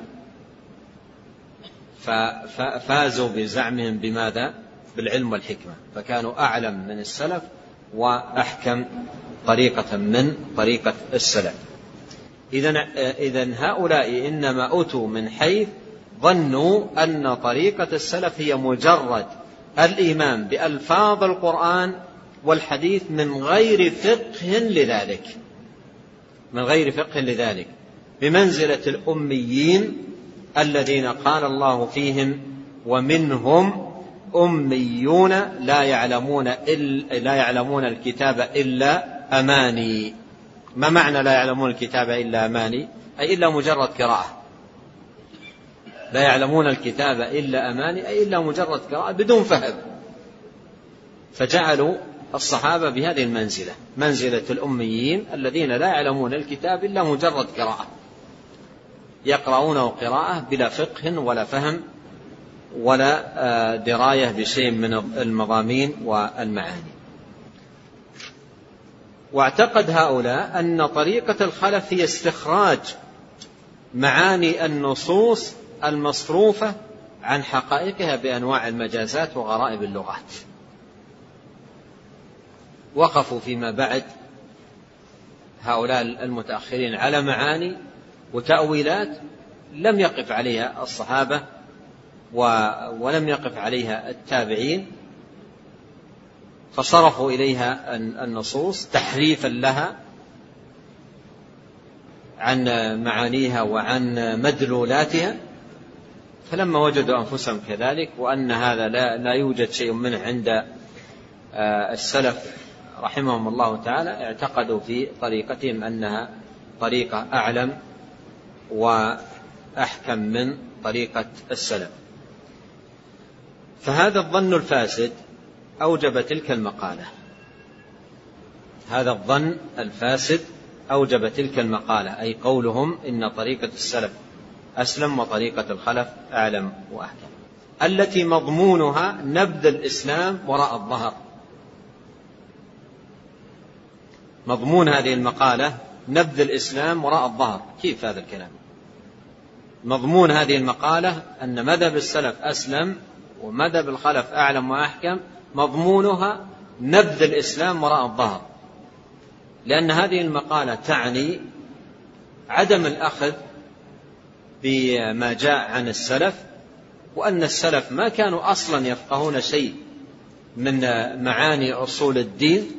ففازوا بزعمهم بماذا؟ بالعلم والحكمة. فكانوا أعلم من السلف وأحكم طريقة من طريقة السلف. إذا إذا هؤلاء إنما أتوا من حيث ظنوا أن طريقة السلف هي مجرد الإيمان بألفاظ القرآن والحديث من غير فقه لذلك من غير فقه لذلك بمنزلة الأميين الذين قال الله فيهم ومنهم أميون لا يعلمون إلا لا يعلمون الكتاب إلا أماني. ما معنى لا يعلمون الكتاب إلا أماني؟ أي إلا مجرد قراءة. لا يعلمون الكتاب إلا أماني أي إلا مجرد قراءة بدون فهم. فجعلوا الصحابة بهذه المنزلة منزلة الأميين الذين لا يعلمون الكتاب إلا مجرد قراءة. يقرؤونه قراءة بلا فقه ولا فهم ولا آه، دراية بشيء من المضامين والمعاني. واعتقد هؤلاء أن طريقة الخلف هي استخراج معاني النصوص المصروفة عن حقائقها بأنواع المجازات وغرائب اللغات. وقفوا فيما بعد هؤلاء المتأخرين على معاني وتأويلات لم يقف عليها الصحابة ولم يقف عليها التابعين. فصرفوا إليها النصوص تحريفا لها عن معانيها وعن مدلولاتها. فلما وجدوا أنفسهم كذلك وأن هذا لا, لا يوجد شيء منه عند آه، السلف رحمهم الله تعالى اعتقدوا في طريقتهم أنها طريقة أعلم وأحكم من طريقة السلف. فهذا الظن الفاسد أوجب تلك المقالة. هذا الظن الفاسد أوجب تلك المقالة أي قولهم إن طريقة السلف أسلم وطريقة الخلف أعلم وأحكم. التي مضمونها نبذ الإسلام وراء الظهر. مضمون هذه المقالة نبذ الإسلام وراء الظهر. كيف هذا الكلام؟ مضمون هذه المقالة أن مذهب السلف أسلم ومذهب الخلف أعلم وأحكم مضمونها نبذ الإسلام وراء الظهر. لأن هذه المقالة تعني عدم الأخذ بما جاء عن السلف وأن السلف ما كانوا أصلا يفقهون شيء من معاني أصول الدين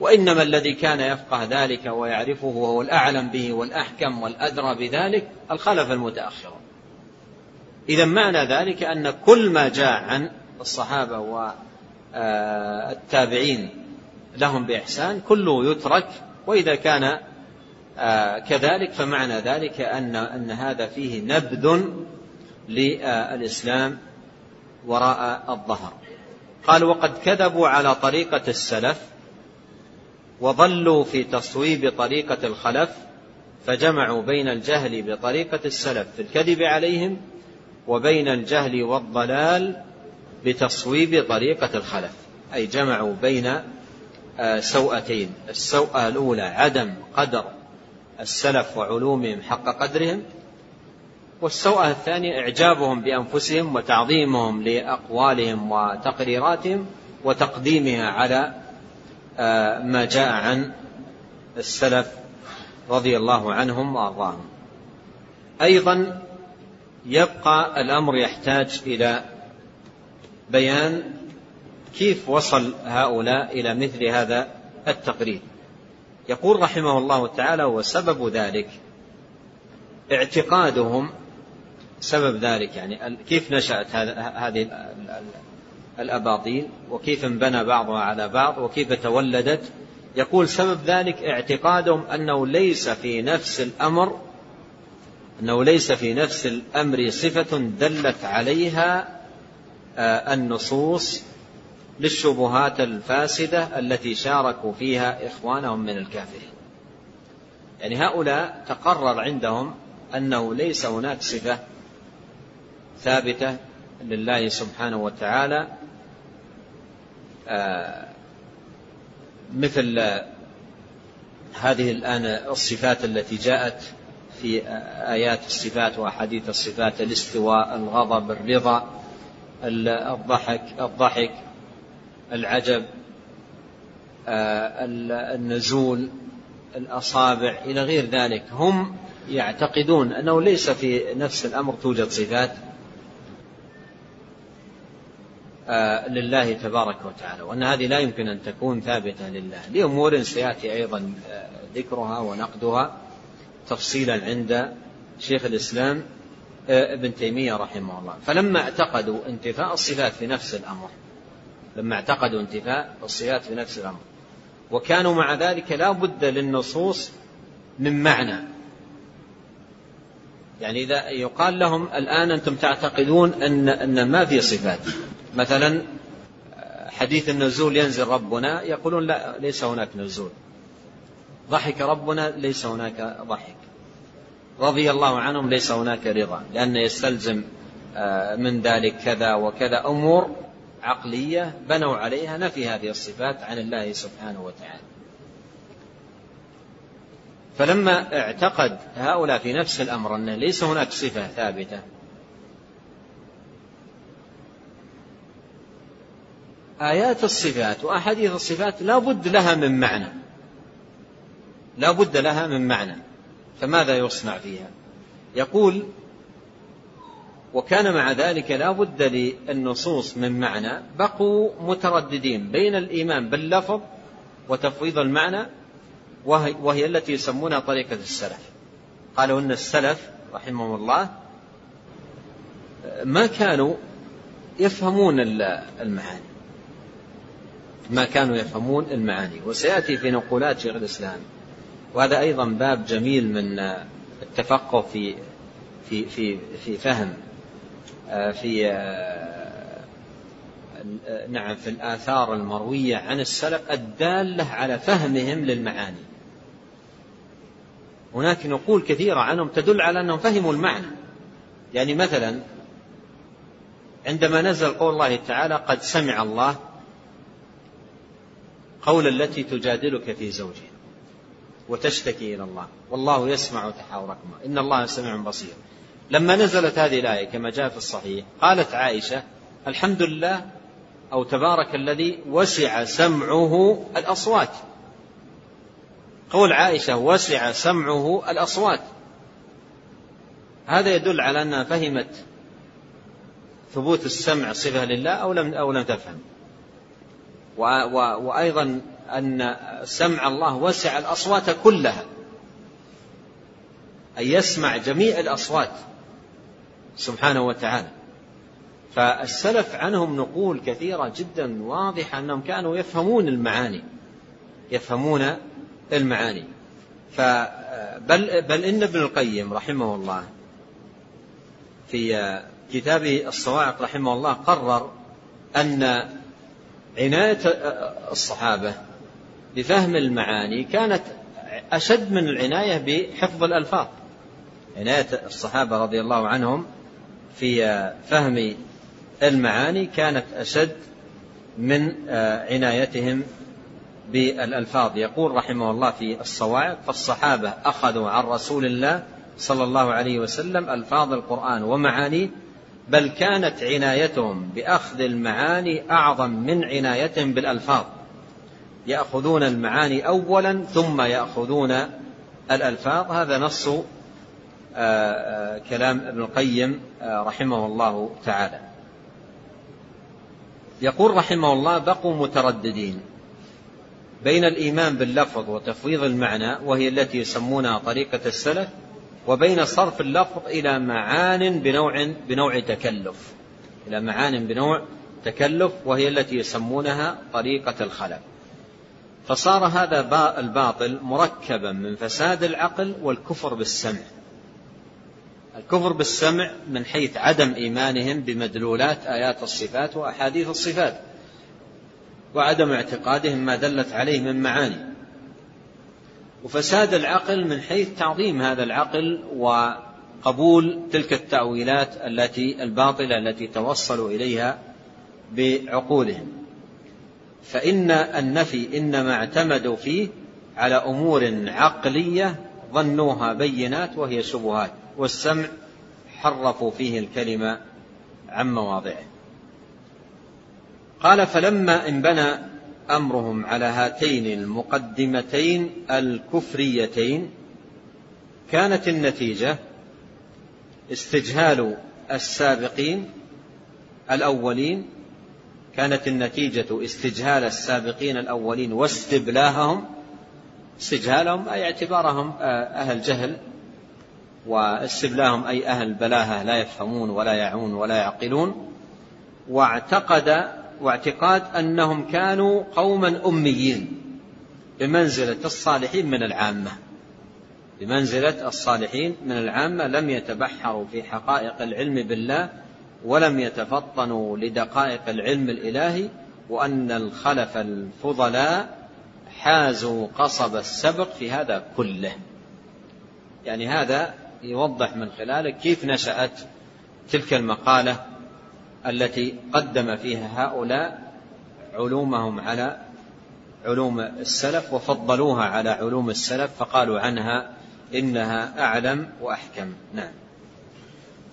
وإنما الذي كان يفقه ذلك ويعرفه وهو الأعلم به والأحكم والأدرى بذلك الخلف المتأخرون. إذا معنى ذلك أن كل ما جاء عن الصحابة والتابعين لهم بإحسان كله يترك وإذا كان آه، كذلك فمعنى ذلك أن أن هذا فيه نبذ للإسلام وراء الظهر. قال وقد كذبوا على طريقة السلف وضلوا في تصويب طريقة الخلف فجمعوا بين الجهل بطريقة السلف في الكذب عليهم وبين الجهل والضلال بتصويب طريقة الخلف أي جمعوا بين آه، سوءتين السوءة الأولى عدم قدر السلف وعلومهم حق قدرهم والسوءة الثانية إعجابهم بأنفسهم وتعظيمهم لأقوالهم وتقريراتهم وتقديمها على آه، ما جاء عن السلف رضي الله عنهم وأرضاهم. أيضا يبقى الأمر يحتاج إلى بيان كيف وصل هؤلاء إلى مثل هذا التقرير. يقول رحمه الله تعالى وسبب ذلك اعتقادهم سبب ذلك. يعني كيف نشأت هذه الأباطيل وكيف انبنى بعضها على بعض وكيف تولدت. يقول سبب ذلك اعتقادهم أنه ليس في نفس الأمر أنه ليس في نفس الأمر صفة دلت عليها النصوص للشبهات الفاسدة التي شاركوا فيها إخوانهم من الكافرين. يعني هؤلاء تقرر عندهم أنه ليس هناك صفة ثابتة لله سبحانه وتعالى آه، مثل هذه الآن الصفات التي جاءت في آيات الصفات وأحاديث الصفات الاستواء الغضب الرضا الضحك الضحك العجب آه، النزول الأصابع إلى غير ذلك. هم يعتقدون أنه ليس في نفس الأمر توجد صفات آه، لله تبارك وتعالى وأن هذه لا يمكن أن تكون ثابتة لله. لأمور سيأتي أيضا آه، ذكرها ونقدها تفصيلا عند شيخ الإسلام ابن تيمية رحمه الله. فلما اعتقدوا انتفاء الصفات في نفس الأمر لما اعتقدوا انتفاء الصفات في نفس الأمر وكانوا مع ذلك لا بد للنصوص من معنى. يعني إذا يقال لهم الآن أنتم تعتقدون أن أن ما في صفات. مثلا حديث النزول ينزل ربنا يقولون لا ليس هناك نزول. ضحك ربنا ليس هناك ضحك. رضي الله عنهم ليس هناك رضا لأن يستلزم آه، من ذلك كذا وكذا أمور عقلية بنوا عليها نفي هذه الصفات عن الله سبحانه وتعالى. فلما اعتقد هؤلاء في نفس الأمر أن ليس هناك صفة ثابتة آيات الصفات وأحاديث الصفات لا بد لها من معنى. لا بد لها من معنى. فماذا يصنع فيها؟ يقول وكان مع ذلك لا بد للنصوص من معنى. بقوا مترددين بين الإيمان باللفظ وتفويض المعنى وهي, وهي التي يسمونها طريقة السلف. قالوا أن السلف رحمهم الله ما كانوا يفهمون المعاني. ما كانوا يفهمون المعاني. وسيأتي في نقولات شيخ الإسلام وهذا أيضا باب جميل من التفقه في في في في فهم في نعم في الآثار المروية عن السلف الدالة على فهمهم للمعاني. هناك نقول كثيرة عنهم تدل على أنهم فهموا المعنى. يعني مثلا عندما نزل قول الله تعالى قد سمع الله قول التي تجادلك في زوجها. وتشتكي إلى الله. والله يسمع تحاوركما إن الله سميع بصير. لما نزلت هذه الآية كما جاء في الصحيح قالت عائشة الحمد لله أو تبارك الذي وسع سمعه الأصوات. قول عائشة وسع سمعه الأصوات. هذا يدل على أنها فهمت ثبوت السمع صفة لله أو لم أو لم تفهم. وأيضا أن سمع الله وسع الأصوات كلها أن يسمع جميع الأصوات سبحانه وتعالى. فالسلف عنهم نقول كثيرة جدا واضحة أنهم كانوا يفهمون المعاني يفهمون المعاني. فبل بل إن ابن القيم رحمه الله في كتابه الصواعق رحمه الله قرر أن عناية الصحابة بفهم المعاني كانت أشد من العناية بحفظ الألفاظ. عناية الصحابة رضي الله عنهم في فهم المعاني كانت أشد من عنايتهم بالألفاظ. يقول رحمه الله في الصواعق فالصحابة أخذوا عن رسول الله صلى الله عليه وسلم ألفاظ القرآن ومعانيه بل كانت عنايتهم بأخذ المعاني أعظم من عنايتهم بالألفاظ. يأخذون المعاني اولا ثم يأخذون الألفاظ. هذا نص آه، آه، كلام ابن القيم آه، رحمه الله تعالى. يقول رحمه الله بقوا مترددين بين الإيمان باللفظ وتفويض المعنى وهي التي يسمونها طريقة السلف وبين صرف اللفظ إلى معان بنوع بنوع تكلف. إلى معان بنوع تكلف وهي التي يسمونها طريقة الخلف فصار هذا الباطل مركبا من فساد العقل والكفر بالسمع. الكفر بالسمع من حيث عدم إيمانهم بمدلولات آيات الصفات وأحاديث الصفات وعدم اعتقادهم ما دلت عليه من معاني. وفساد العقل من حيث تعظيم هذا العقل وقبول تلك التأويلات التي الباطلة التي توصلوا إليها بعقولهم. فإن النفي إنما اعتمدوا فيه على أمور عقلية ظنوها بينات وهي شبهات والسمع حرفوا فيه الكلمة عن مواضعه. قال فلما انبنى أمرهم على هاتين المقدمتين الكفريتين كانت النتيجة استجهال السابقين الأولين كانت النتيجة استجهال السابقين الأولين واستبلاههم استجهالهم أي اعتبارهم أهل جهل واستبلاهم أي أهل بلاهة لا يفهمون ولا يعون ولا يعقلون واعتقد واعتقاد أنهم كانوا قوما أميين بمنزلة الصالحين من العامة. بمنزلة الصالحين من العامة لم يتبحروا في حقائق العلم بالله ولم يتفطنوا لدقائق العلم الإلهي وأن الخلف الفضلاء حازوا قصب السبق في هذا كله. يعني هذا يوضح من خلاله كيف نشأت تلك المقالة التي قدم فيها هؤلاء علومهم على علوم السلف وفضلوها على علوم السلف فقالوا عنها إنها أعلم وأحكم. نعم.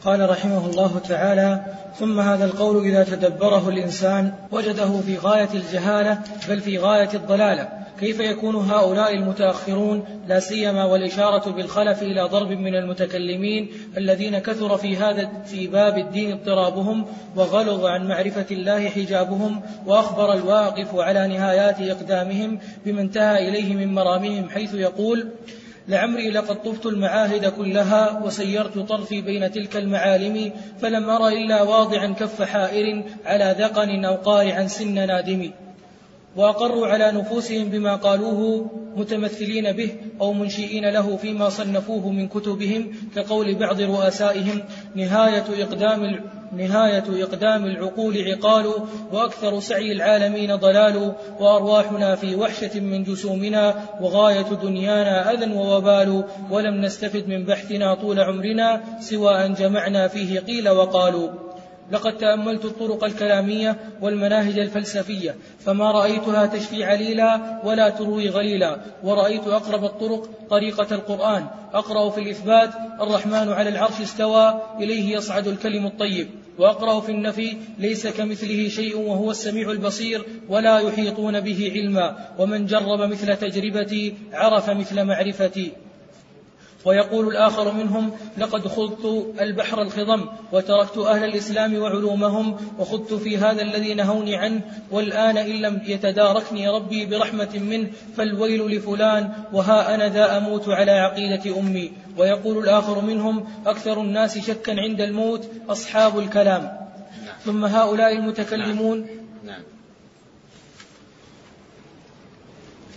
قال رحمه الله تعالى ثم هذا القول إذا تدبره الإنسان وجده في غاية الجهالة بل في غاية الضلالة. كيف يكون هؤلاء المتأخرون لا سيما والإشارة بالخلف إلى ضرب من المتكلمين الذين كثر في هذا في باب الدين اضطرابهم وغلظ عن معرفة الله حجابهم وأخبر الواقف على نهايات إقدامهم بما انتهى إليه من مرامهم حيث يقول لعمري لقد طفت المعاهد كلها وسيرت طرفي بين تلك المعالم فلم أر إلا واضعا كف حائر على ذقن أو قارعا سن نادم. واقروا على نفوسهم بما قالوه متمثلين به أو منشئين له فيما صنفوه من كتبهم كقول بعض رؤسائهم نهاية إقدام نهاية إقدام العقول عقال وأكثر سعي العالمين ضلال وأرواحنا في وحشة من جسومنا وغاية دنيانا أذى ووبال. ولم نستفد من بحثنا طول عمرنا سوى أن جمعنا فيه قيل وقالوا. لقد تأملت الطرق الكلامية والمناهج الفلسفية فما رأيتها تشفي عليلا ولا تروي غليلا. ورأيت أقرب الطرق طريقة القرآن. أقرأ في الإثبات الرحمن على العرش استوى إليه يصعد الكلم الطيب. وأقرأ في النفي ليس كمثله شيء وهو السميع البصير ولا يحيطون به علما. ومن جرب مثل تجربتي عرف مثل معرفتي. ويقول الآخر منهم لقد خضت البحر الخضم وتركت أهل الإسلام وعلومهم وخضت في هذا الذي نهوني عنه والآن إن لم يتداركني ربي برحمة منه فالويل لفلان وها أنا ذا أموت على عقيدة أمي. ويقول الآخر منهم أكثر الناس شكا عند الموت أصحاب الكلام. ثم هؤلاء المتكلمون. نعم.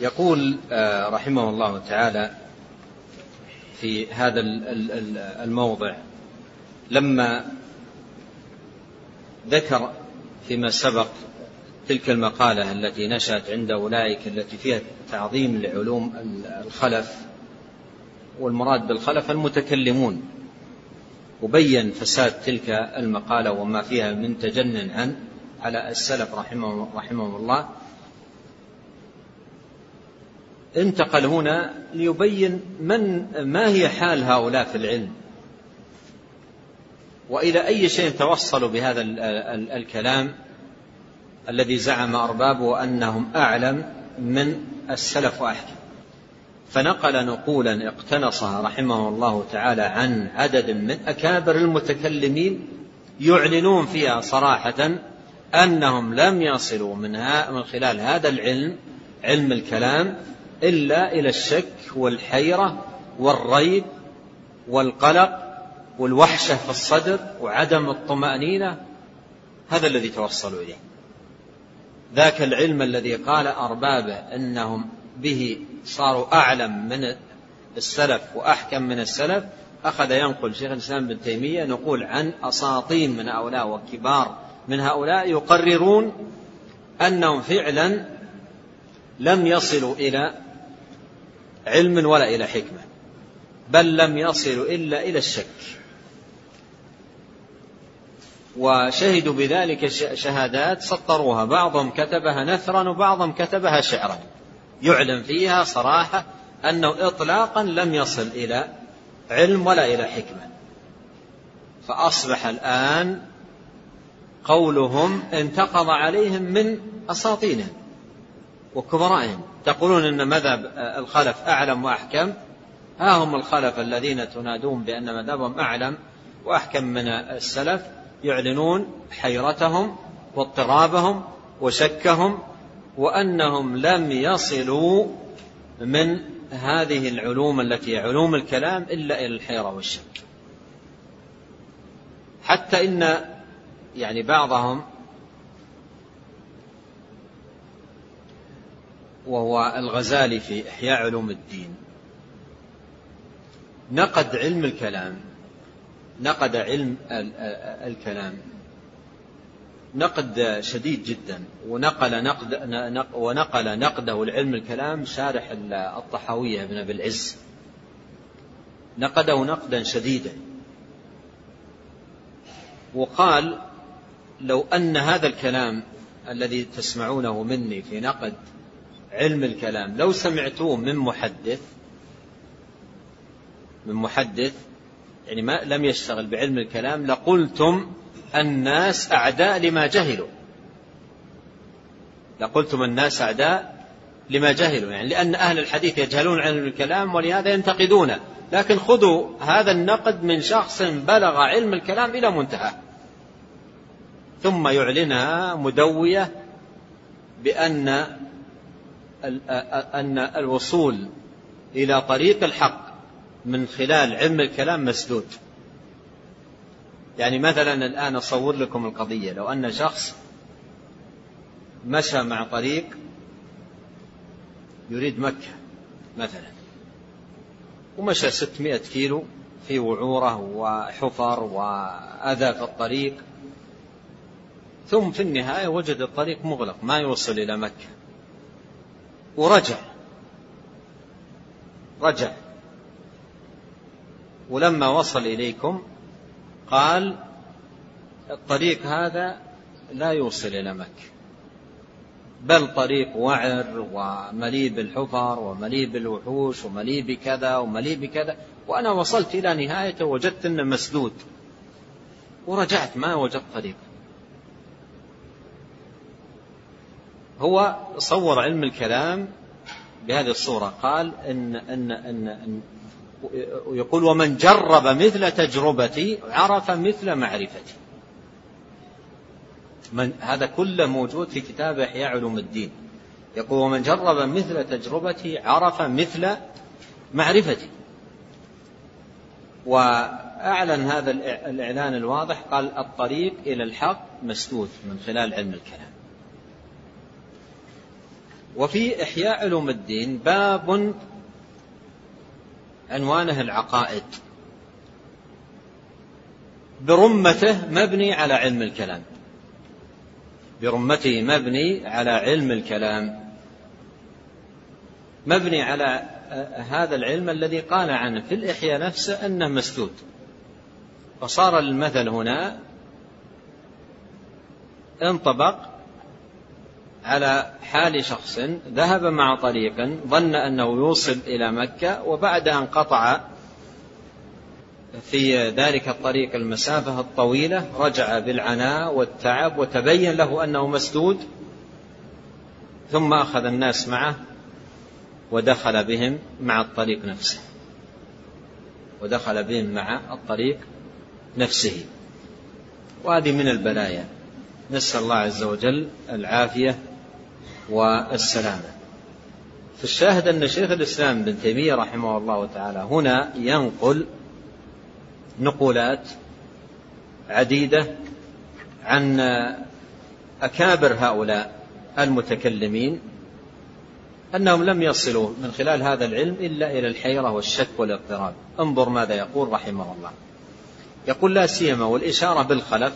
يقول آه، رحمه الله تعالى في هذا الموضع. لما ذكر فيما سبق تلك المقالة التي نشأت عند أولئك التي فيها تعظيم لعلوم الخلف والمراد بالخلف المتكلمون. وبين فساد تلك المقالة وما فيها من تجنن عن على السلف رحمه, رحمه الله. انتقل هنا ليبين من ما هي حال هؤلاء في العلم. وإلى أي شيء توصلوا بهذا الكلام الذي زعم أربابه أنهم أعلم من السلف وأحكم. فنقل نقولا اقتنصها رحمه الله تعالى عن عدد من أكابر المتكلمين يعلنون فيها صراحة أنهم لم يصلوا من, من خلال هذا العلم علم الكلام إلا إلى الشك والحيرة والريب والقلق والوحشة في الصدر وعدم الطمأنينة. هذا الذي توصلوا إليه. ذاك العلم الذي قال أربابه إنهم به صاروا أعلم من السلف وأحكم من السلف. أخذ ينقل شيخ الإسلام بن تيمية نقول عن أساطين من هؤلاء وكبار من هؤلاء يقررون أنهم فعلا لم يصلوا إلى علم ولا إلى حكمة بل لم يصلوا إلا إلى الشك. وشهدوا بذلك شهادات سطروها بعضهم كتبها نثرا وبعضهم كتبها شعرا. يعلم فيها صراحة أنه إطلاقا لم يصل إلى علم ولا إلى حكمة. فأصبح الآن قولهم انتقض عليهم من أساطينهم. وكبرائهم. تقولون أن مذهب الخلف أعلم وأحكم. ها هم الخلف الذين تنادون بأن مذهبهم أعلم وأحكم من السلف. يعلنون حيرتهم واضطرابهم وشكهم وأنهم لم يصلوا من هذه العلوم التي علوم الكلام إلا إلى الحيرة والشك. حتى إن يعني بعضهم وهو الغزالي في إحياء علوم الدين. نقد علم الكلام نقد علم الكلام نقد شديد جدا ونقل نقد ونقل نقده لعلم الكلام شارح الطحاوية ابن أبي العز. نقده نقدا شديدا. وقال لو أن هذا الكلام الذي تسمعونه مني في نقد علم الكلام. لو سمعتوه من محدث من محدث يعني ما لم يشتغل بعلم الكلام لقلتم الناس أعداء لما جهلوا. لقلتم الناس أعداء لما جهلوا. يعني لأن أهل الحديث يجهلون علم الكلام ولهذا ينتقدونه لكن خذوا هذا النقد من شخص بلغ علم الكلام إلى منتهى. ثم يعلنها مدوية بأن أن الوصول إلى طريق الحق من خلال علم الكلام مسدود. يعني مثلا الآن أصور لكم القضية. لو أن شخص مشى مع طريق يريد مكة مثلا ومشى 600 كيلو في وعورة وحفر وأذى في الطريق ثم في النهاية وجد الطريق مغلق ما يوصل إلى مكة. ورجع. رجع. ولما وصل إليكم قال الطريق هذا لا يوصل إلى مكة. بل طريق وعر ومليء بالحفر ومليء بالوحوش ومليء بكذا ومليء بكذا. وأنا وصلت إلى نهايته وجدت أنه مسدود. ورجعت ما وجدت طريق هو صور علم الكلام بهذه الصورة. قال إن, إن, إن, إن يقول ومن جرب مثل تجربتي عرف مثل معرفتي. من هذا كله موجود في كتاب إحياء علوم الدين. يقول ومن جرب مثل تجربتي عرف مثل معرفتي. وأعلن هذا الإعلان الواضح قال الطريق إلى الحق مسدود من خلال علم الكلام. وفي إحياء علوم الدين باب عنوانه العقائد. برمته مبني على علم الكلام. برمته مبني على علم الكلام. مبني على هذا العلم الذي قال عنه في الإحياء نفسه أنه مسدود. فصار المثل هنا انطبق على حال شخص ذهب مع طريق ظن أنه يوصل إلى مكة وبعد أن قطع في ذلك الطريق المسافة الطويلة رجع بالعناء والتعب وتبين له أنه مسدود ثم أخذ الناس معه ودخل بهم مع الطريق نفسه ودخل بهم مع الطريق نفسه. وهذه من البلايا. نسأل الله عز وجل العافية والسلامة. فالشاهد أن شيخ الإسلام ابن تيمية رحمه الله تعالى هنا ينقل نقولات عديدة عن أكابر هؤلاء المتكلمين أنهم لم يصلوا من خلال هذا العلم إلا إلى الحيرة والشك والاضطراب. انظر ماذا يقول رحمه الله. يقول لا سيما والإشارة بالخلف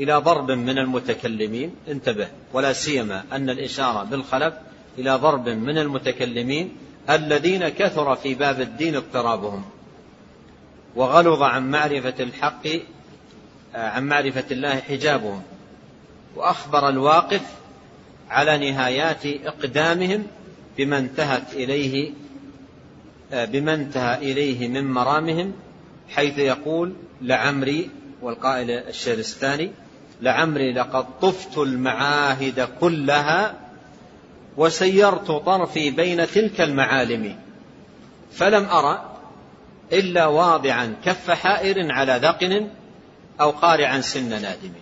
إلى ضرب من المتكلمين. انتبه ولا سيما أن الإشارة بالخلف إلى ضرب من المتكلمين الذين كثر في باب الدين اضطرابهم وغلظ عن معرفة الحق عن معرفة الله حجابهم. وأخبر الواقف على نهايات إقدامهم بما انتهت إليه بما انتهى إليه من مرامهم حيث يقول لعمري والقائل الشيرستاني لعمري لقد طفت المعاهد كلها وسيرت طرفي بين تلك المعالم. فلم أرى إلا واضعا كف حائر على ذقن أو قارعا سن نادم.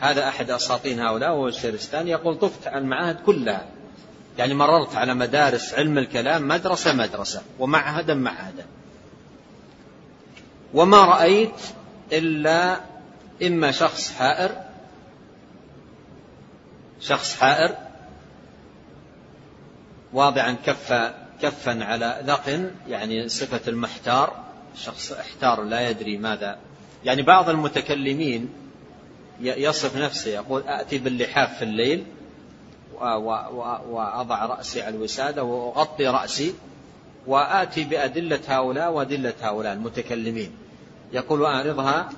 هذا أحد أساطين هؤلاء وهو الشيرستاني يقول طفت على المعاهد كلها. يعني مررت على مدارس علم الكلام مدرسة مدرسة ومعهدا معهدا. وما رأيت إلا إما شخص حائر شخص حائر واضعا كف كفا على ذق يعني صفة المحتار شخص احتار لا يدري ماذا. يعني بعض المتكلمين يصف نفسه يقول آتي باللحاف في الليل وأضع رأسي على الوسادة وأغطي رأسي وآتي بأدلة هؤلاء وأدلة هؤلاء المتكلمين. يقول وأعرضها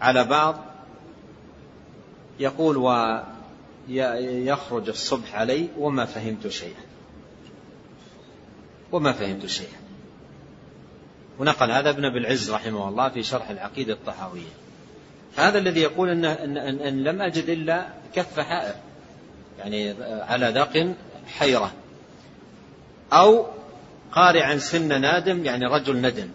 على بعض يقول ويخرج الصبح علي وما فهمت شيئا. وما فهمت شيئا. ونقل هذا ابن أبي العز رحمه الله في شرح العقيدة الطحاوية. هذا الذي يقول إن, إن, إن, إن لم أجد إلا كف حائر يعني على ذق حيرة أو قارعا سن نادم يعني رجل ندم.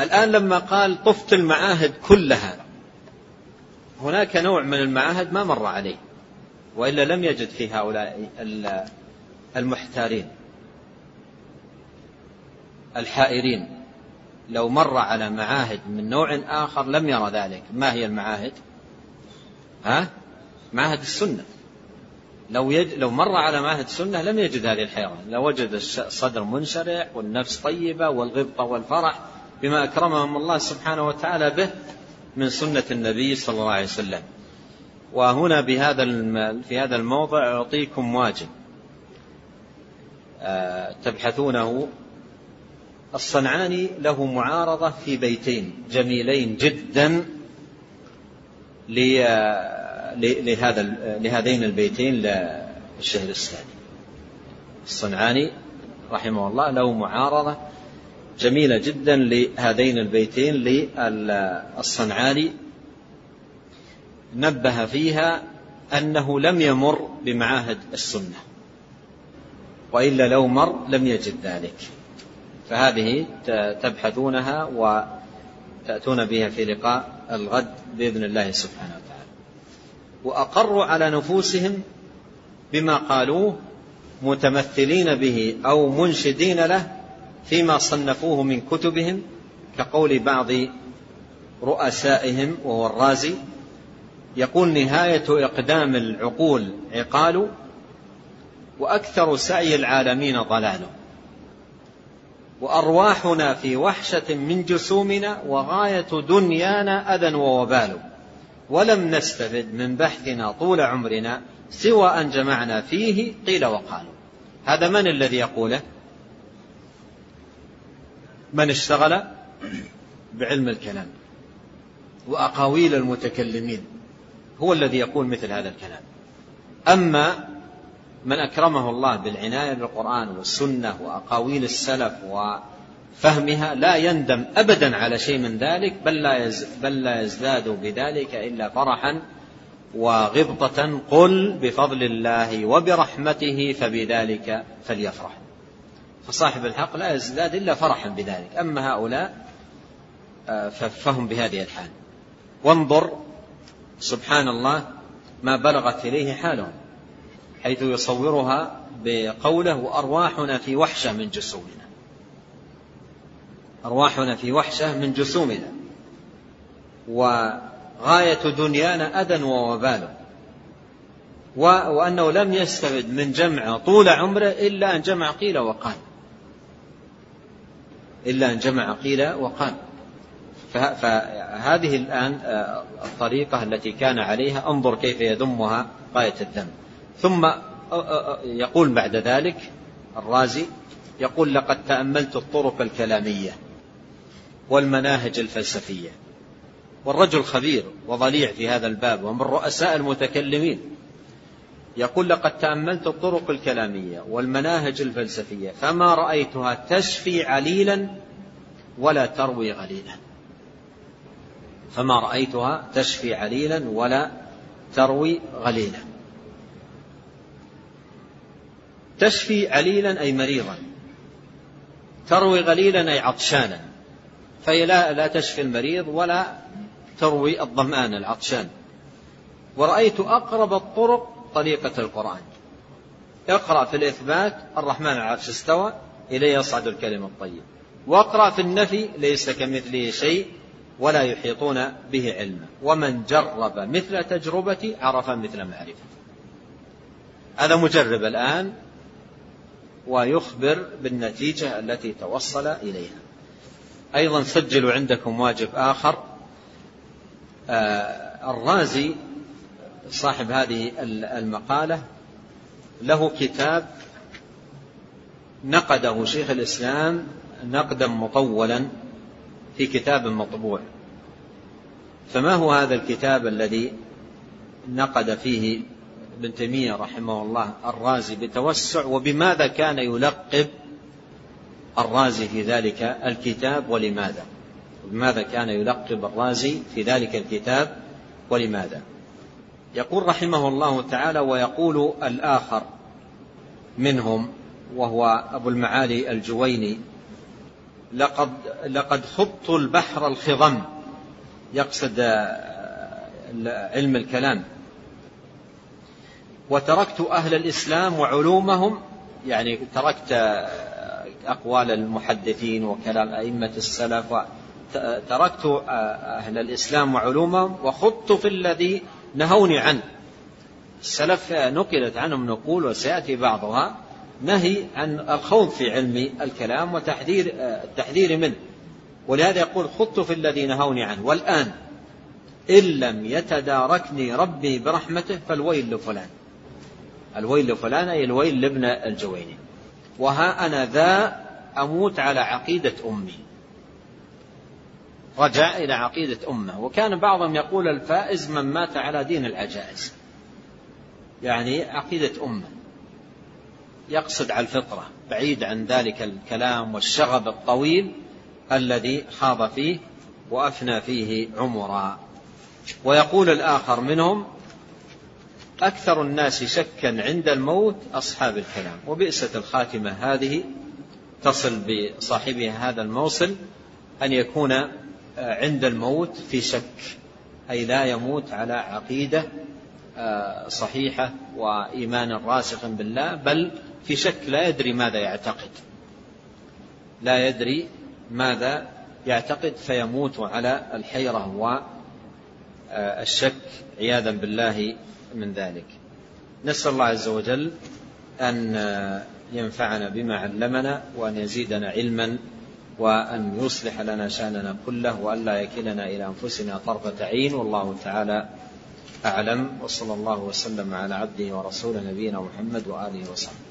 الآن لما قال طفت المعاهد كلها هناك نوع من المعاهد ما مر عليه وإلا لم يجد في هؤلاء المحتارين الحائرين. لو مر على معاهد من نوع آخر لم يرى ذلك. ما هي المعاهد؟ ها؟ معاهد السنة. لو, يج... لو مر على معاهد السنة لم يجد هذه الحيرة. لو وجد الصدر منشرح والنفس طيبة والغبطة والفرح. بما أكرمهم الله سبحانه وتعالى به من سنة النبي صلى الله عليه وسلم. وهنا بهذا في هذا الموضع أعطيكم واجب. آه، تبحثونه. الصنعاني له معارضة في بيتين جميلين جدا لهذا لهذين البيتين للشهر الثاني الصنعاني رحمه الله له معارضة جميلة جدا لهذين البيتين للصنعاني. نبه فيها أنه لم يمر بمعاهد السنة وإلا لو مر لم يجد ذلك. فهذه تبحثونها وتأتون بها في لقاء الغد بإذن الله سبحانه وتعالى. وأقروا على نفوسهم بما قالوه متمثلين به أو منشدين له فيما صنفوه من كتبهم كقول بعض رؤسائهم وهو الرازي يقول نهاية إقدام العقول عقال وأكثر سعي العالمين ضلال وأرواحنا في وحشة من جسومنا وغاية دنيانا أذى ووبال. ولم نستفد من بحثنا طول عمرنا سوى أن جمعنا فيه قيل وقالوا هذا من الذي يقوله؟ من اشتغل بعلم الكلام وأقاويل المتكلمين هو الذي يقول مثل هذا الكلام. أما من أكرمه الله بالعناية بالقرآن والسنة وأقاويل السلف وفهمها لا يندم أبدا على شيء من ذلك بل لا, بل لا يزداد بذلك إلا فرحا وغبطة. قل بفضل الله وبرحمته فبذلك فليفرح. فصاحب الحق لا يزداد إلا فرحا بذلك. أما هؤلاء آه، فهم بهذه الحال. وانظر سبحان الله ما بلغت إليه حالهم حيث يصورها بقوله وأرواحنا في وحشة من جسومنا. أرواحنا في وحشة من جسومنا. وغاية دنيانا أذى ووبال. وأنه لم يستفد من جمع طول عمره إلا أن جمع قيل وقال. إلا أن جمع قيل وقال فهذه الآن آه، الطريقة التي كان عليها انظر كيف يذمها غاية الذم. ثم آه، آه، يقول بعد ذلك الرازي يقول لقد تأملت الطرق الكلامية والمناهج الفلسفية. والرجل خبير وضليع في هذا الباب ومن رؤساء المتكلمين. يقول لقد تأملت الطرق الكلامية والمناهج الفلسفية فما رأيتها تشفي عليلا ولا تروي غليلا. فما رأيتها تشفي عليلا ولا تروي غليلا. تشفي عليلا أي مريضا تروي غليلا أي عطشانا. فهي لا, لا تشفي المريض ولا تروي الظمآن العطشان. ورأيت أقرب الطرق طريقة القرآن. اقرأ في الإثبات الرحمن على العرش استوى إليه يصعد الكلم الطيب. واقرأ في النفي ليس كمثله شيء ولا يحيطون به علما. ومن جرب مثل تجربتي عرف مثل معرفة هذا مجرب الآن ويخبر بالنتيجة التي توصل إليها. أيضا سجلوا عندكم واجب آخر. آه، الرازي صاحب هذه المقالة له كتاب نقده شيخ الإسلام نقدا مطولا في كتاب مطبوع. فما هو هذا الكتاب الذي نقد فيه ابن تيمية رحمه الله الرازي بتوسع وبماذا كان يلقب الرازي في ذلك الكتاب ولماذا؟ بماذا كان يلقب الرازي في ذلك الكتاب ولماذا؟ يقول رحمه الله تعالى ويقول الآخر منهم وهو أبو المعالي الجويني لقد لقد خضت البحر الخضم يقصد علم الكلام. وتركت أهل الإسلام وعلومهم يعني تركت أقوال المحدثين وكلام أئمة السلف تركت أهل الإسلام وعلومهم وخضت في الذي نهوني عنه السلف نقلت عنهم نقول وسيأتي بعضها نهي عن الخوض في علم الكلام وتحذير التحذير منه. ولهذا يقول خضت في الذي نهوني عنه. والآن إن لم يتداركني ربي برحمته فالويل لفلان. الويل لفلان أي الويل لابن الجويني. وها أنا ذا أموت على عقيدة أمي. رجع إلى عقيدة أمه. وكان بعضهم يقول الفائز من مات على دين العجائز. يعني عقيدة أمه. يقصد على الفطرة بعيد عن ذلك الكلام والشغب الطويل الذي خاض فيه وأفنى فيه عمرا. ويقول الآخر منهم أكثر الناس شكا عند الموت أصحاب الكلام. وبئست الخاتمة هذه تصل بصاحبها هذا الموصل أن يكون عند الموت في شك أي لا يموت على عقيدة آه، صحيحة وإيمان راسخ بالله بل في شك لا يدري ماذا يعتقد. لا يدري ماذا يعتقد فيموت على الحيرة والشك عياذا بالله من ذلك. نسأل الله عز وجل أن ينفعنا بما علمنا وأن يزيدنا علما وأن يصلح لنا شأننا كله وأن لا يكلنا إلى أنفسنا طرفة عين والله تعالى أعلم وصلى الله وسلم على عبده ورسوله نبينا محمد وآله وصحبه.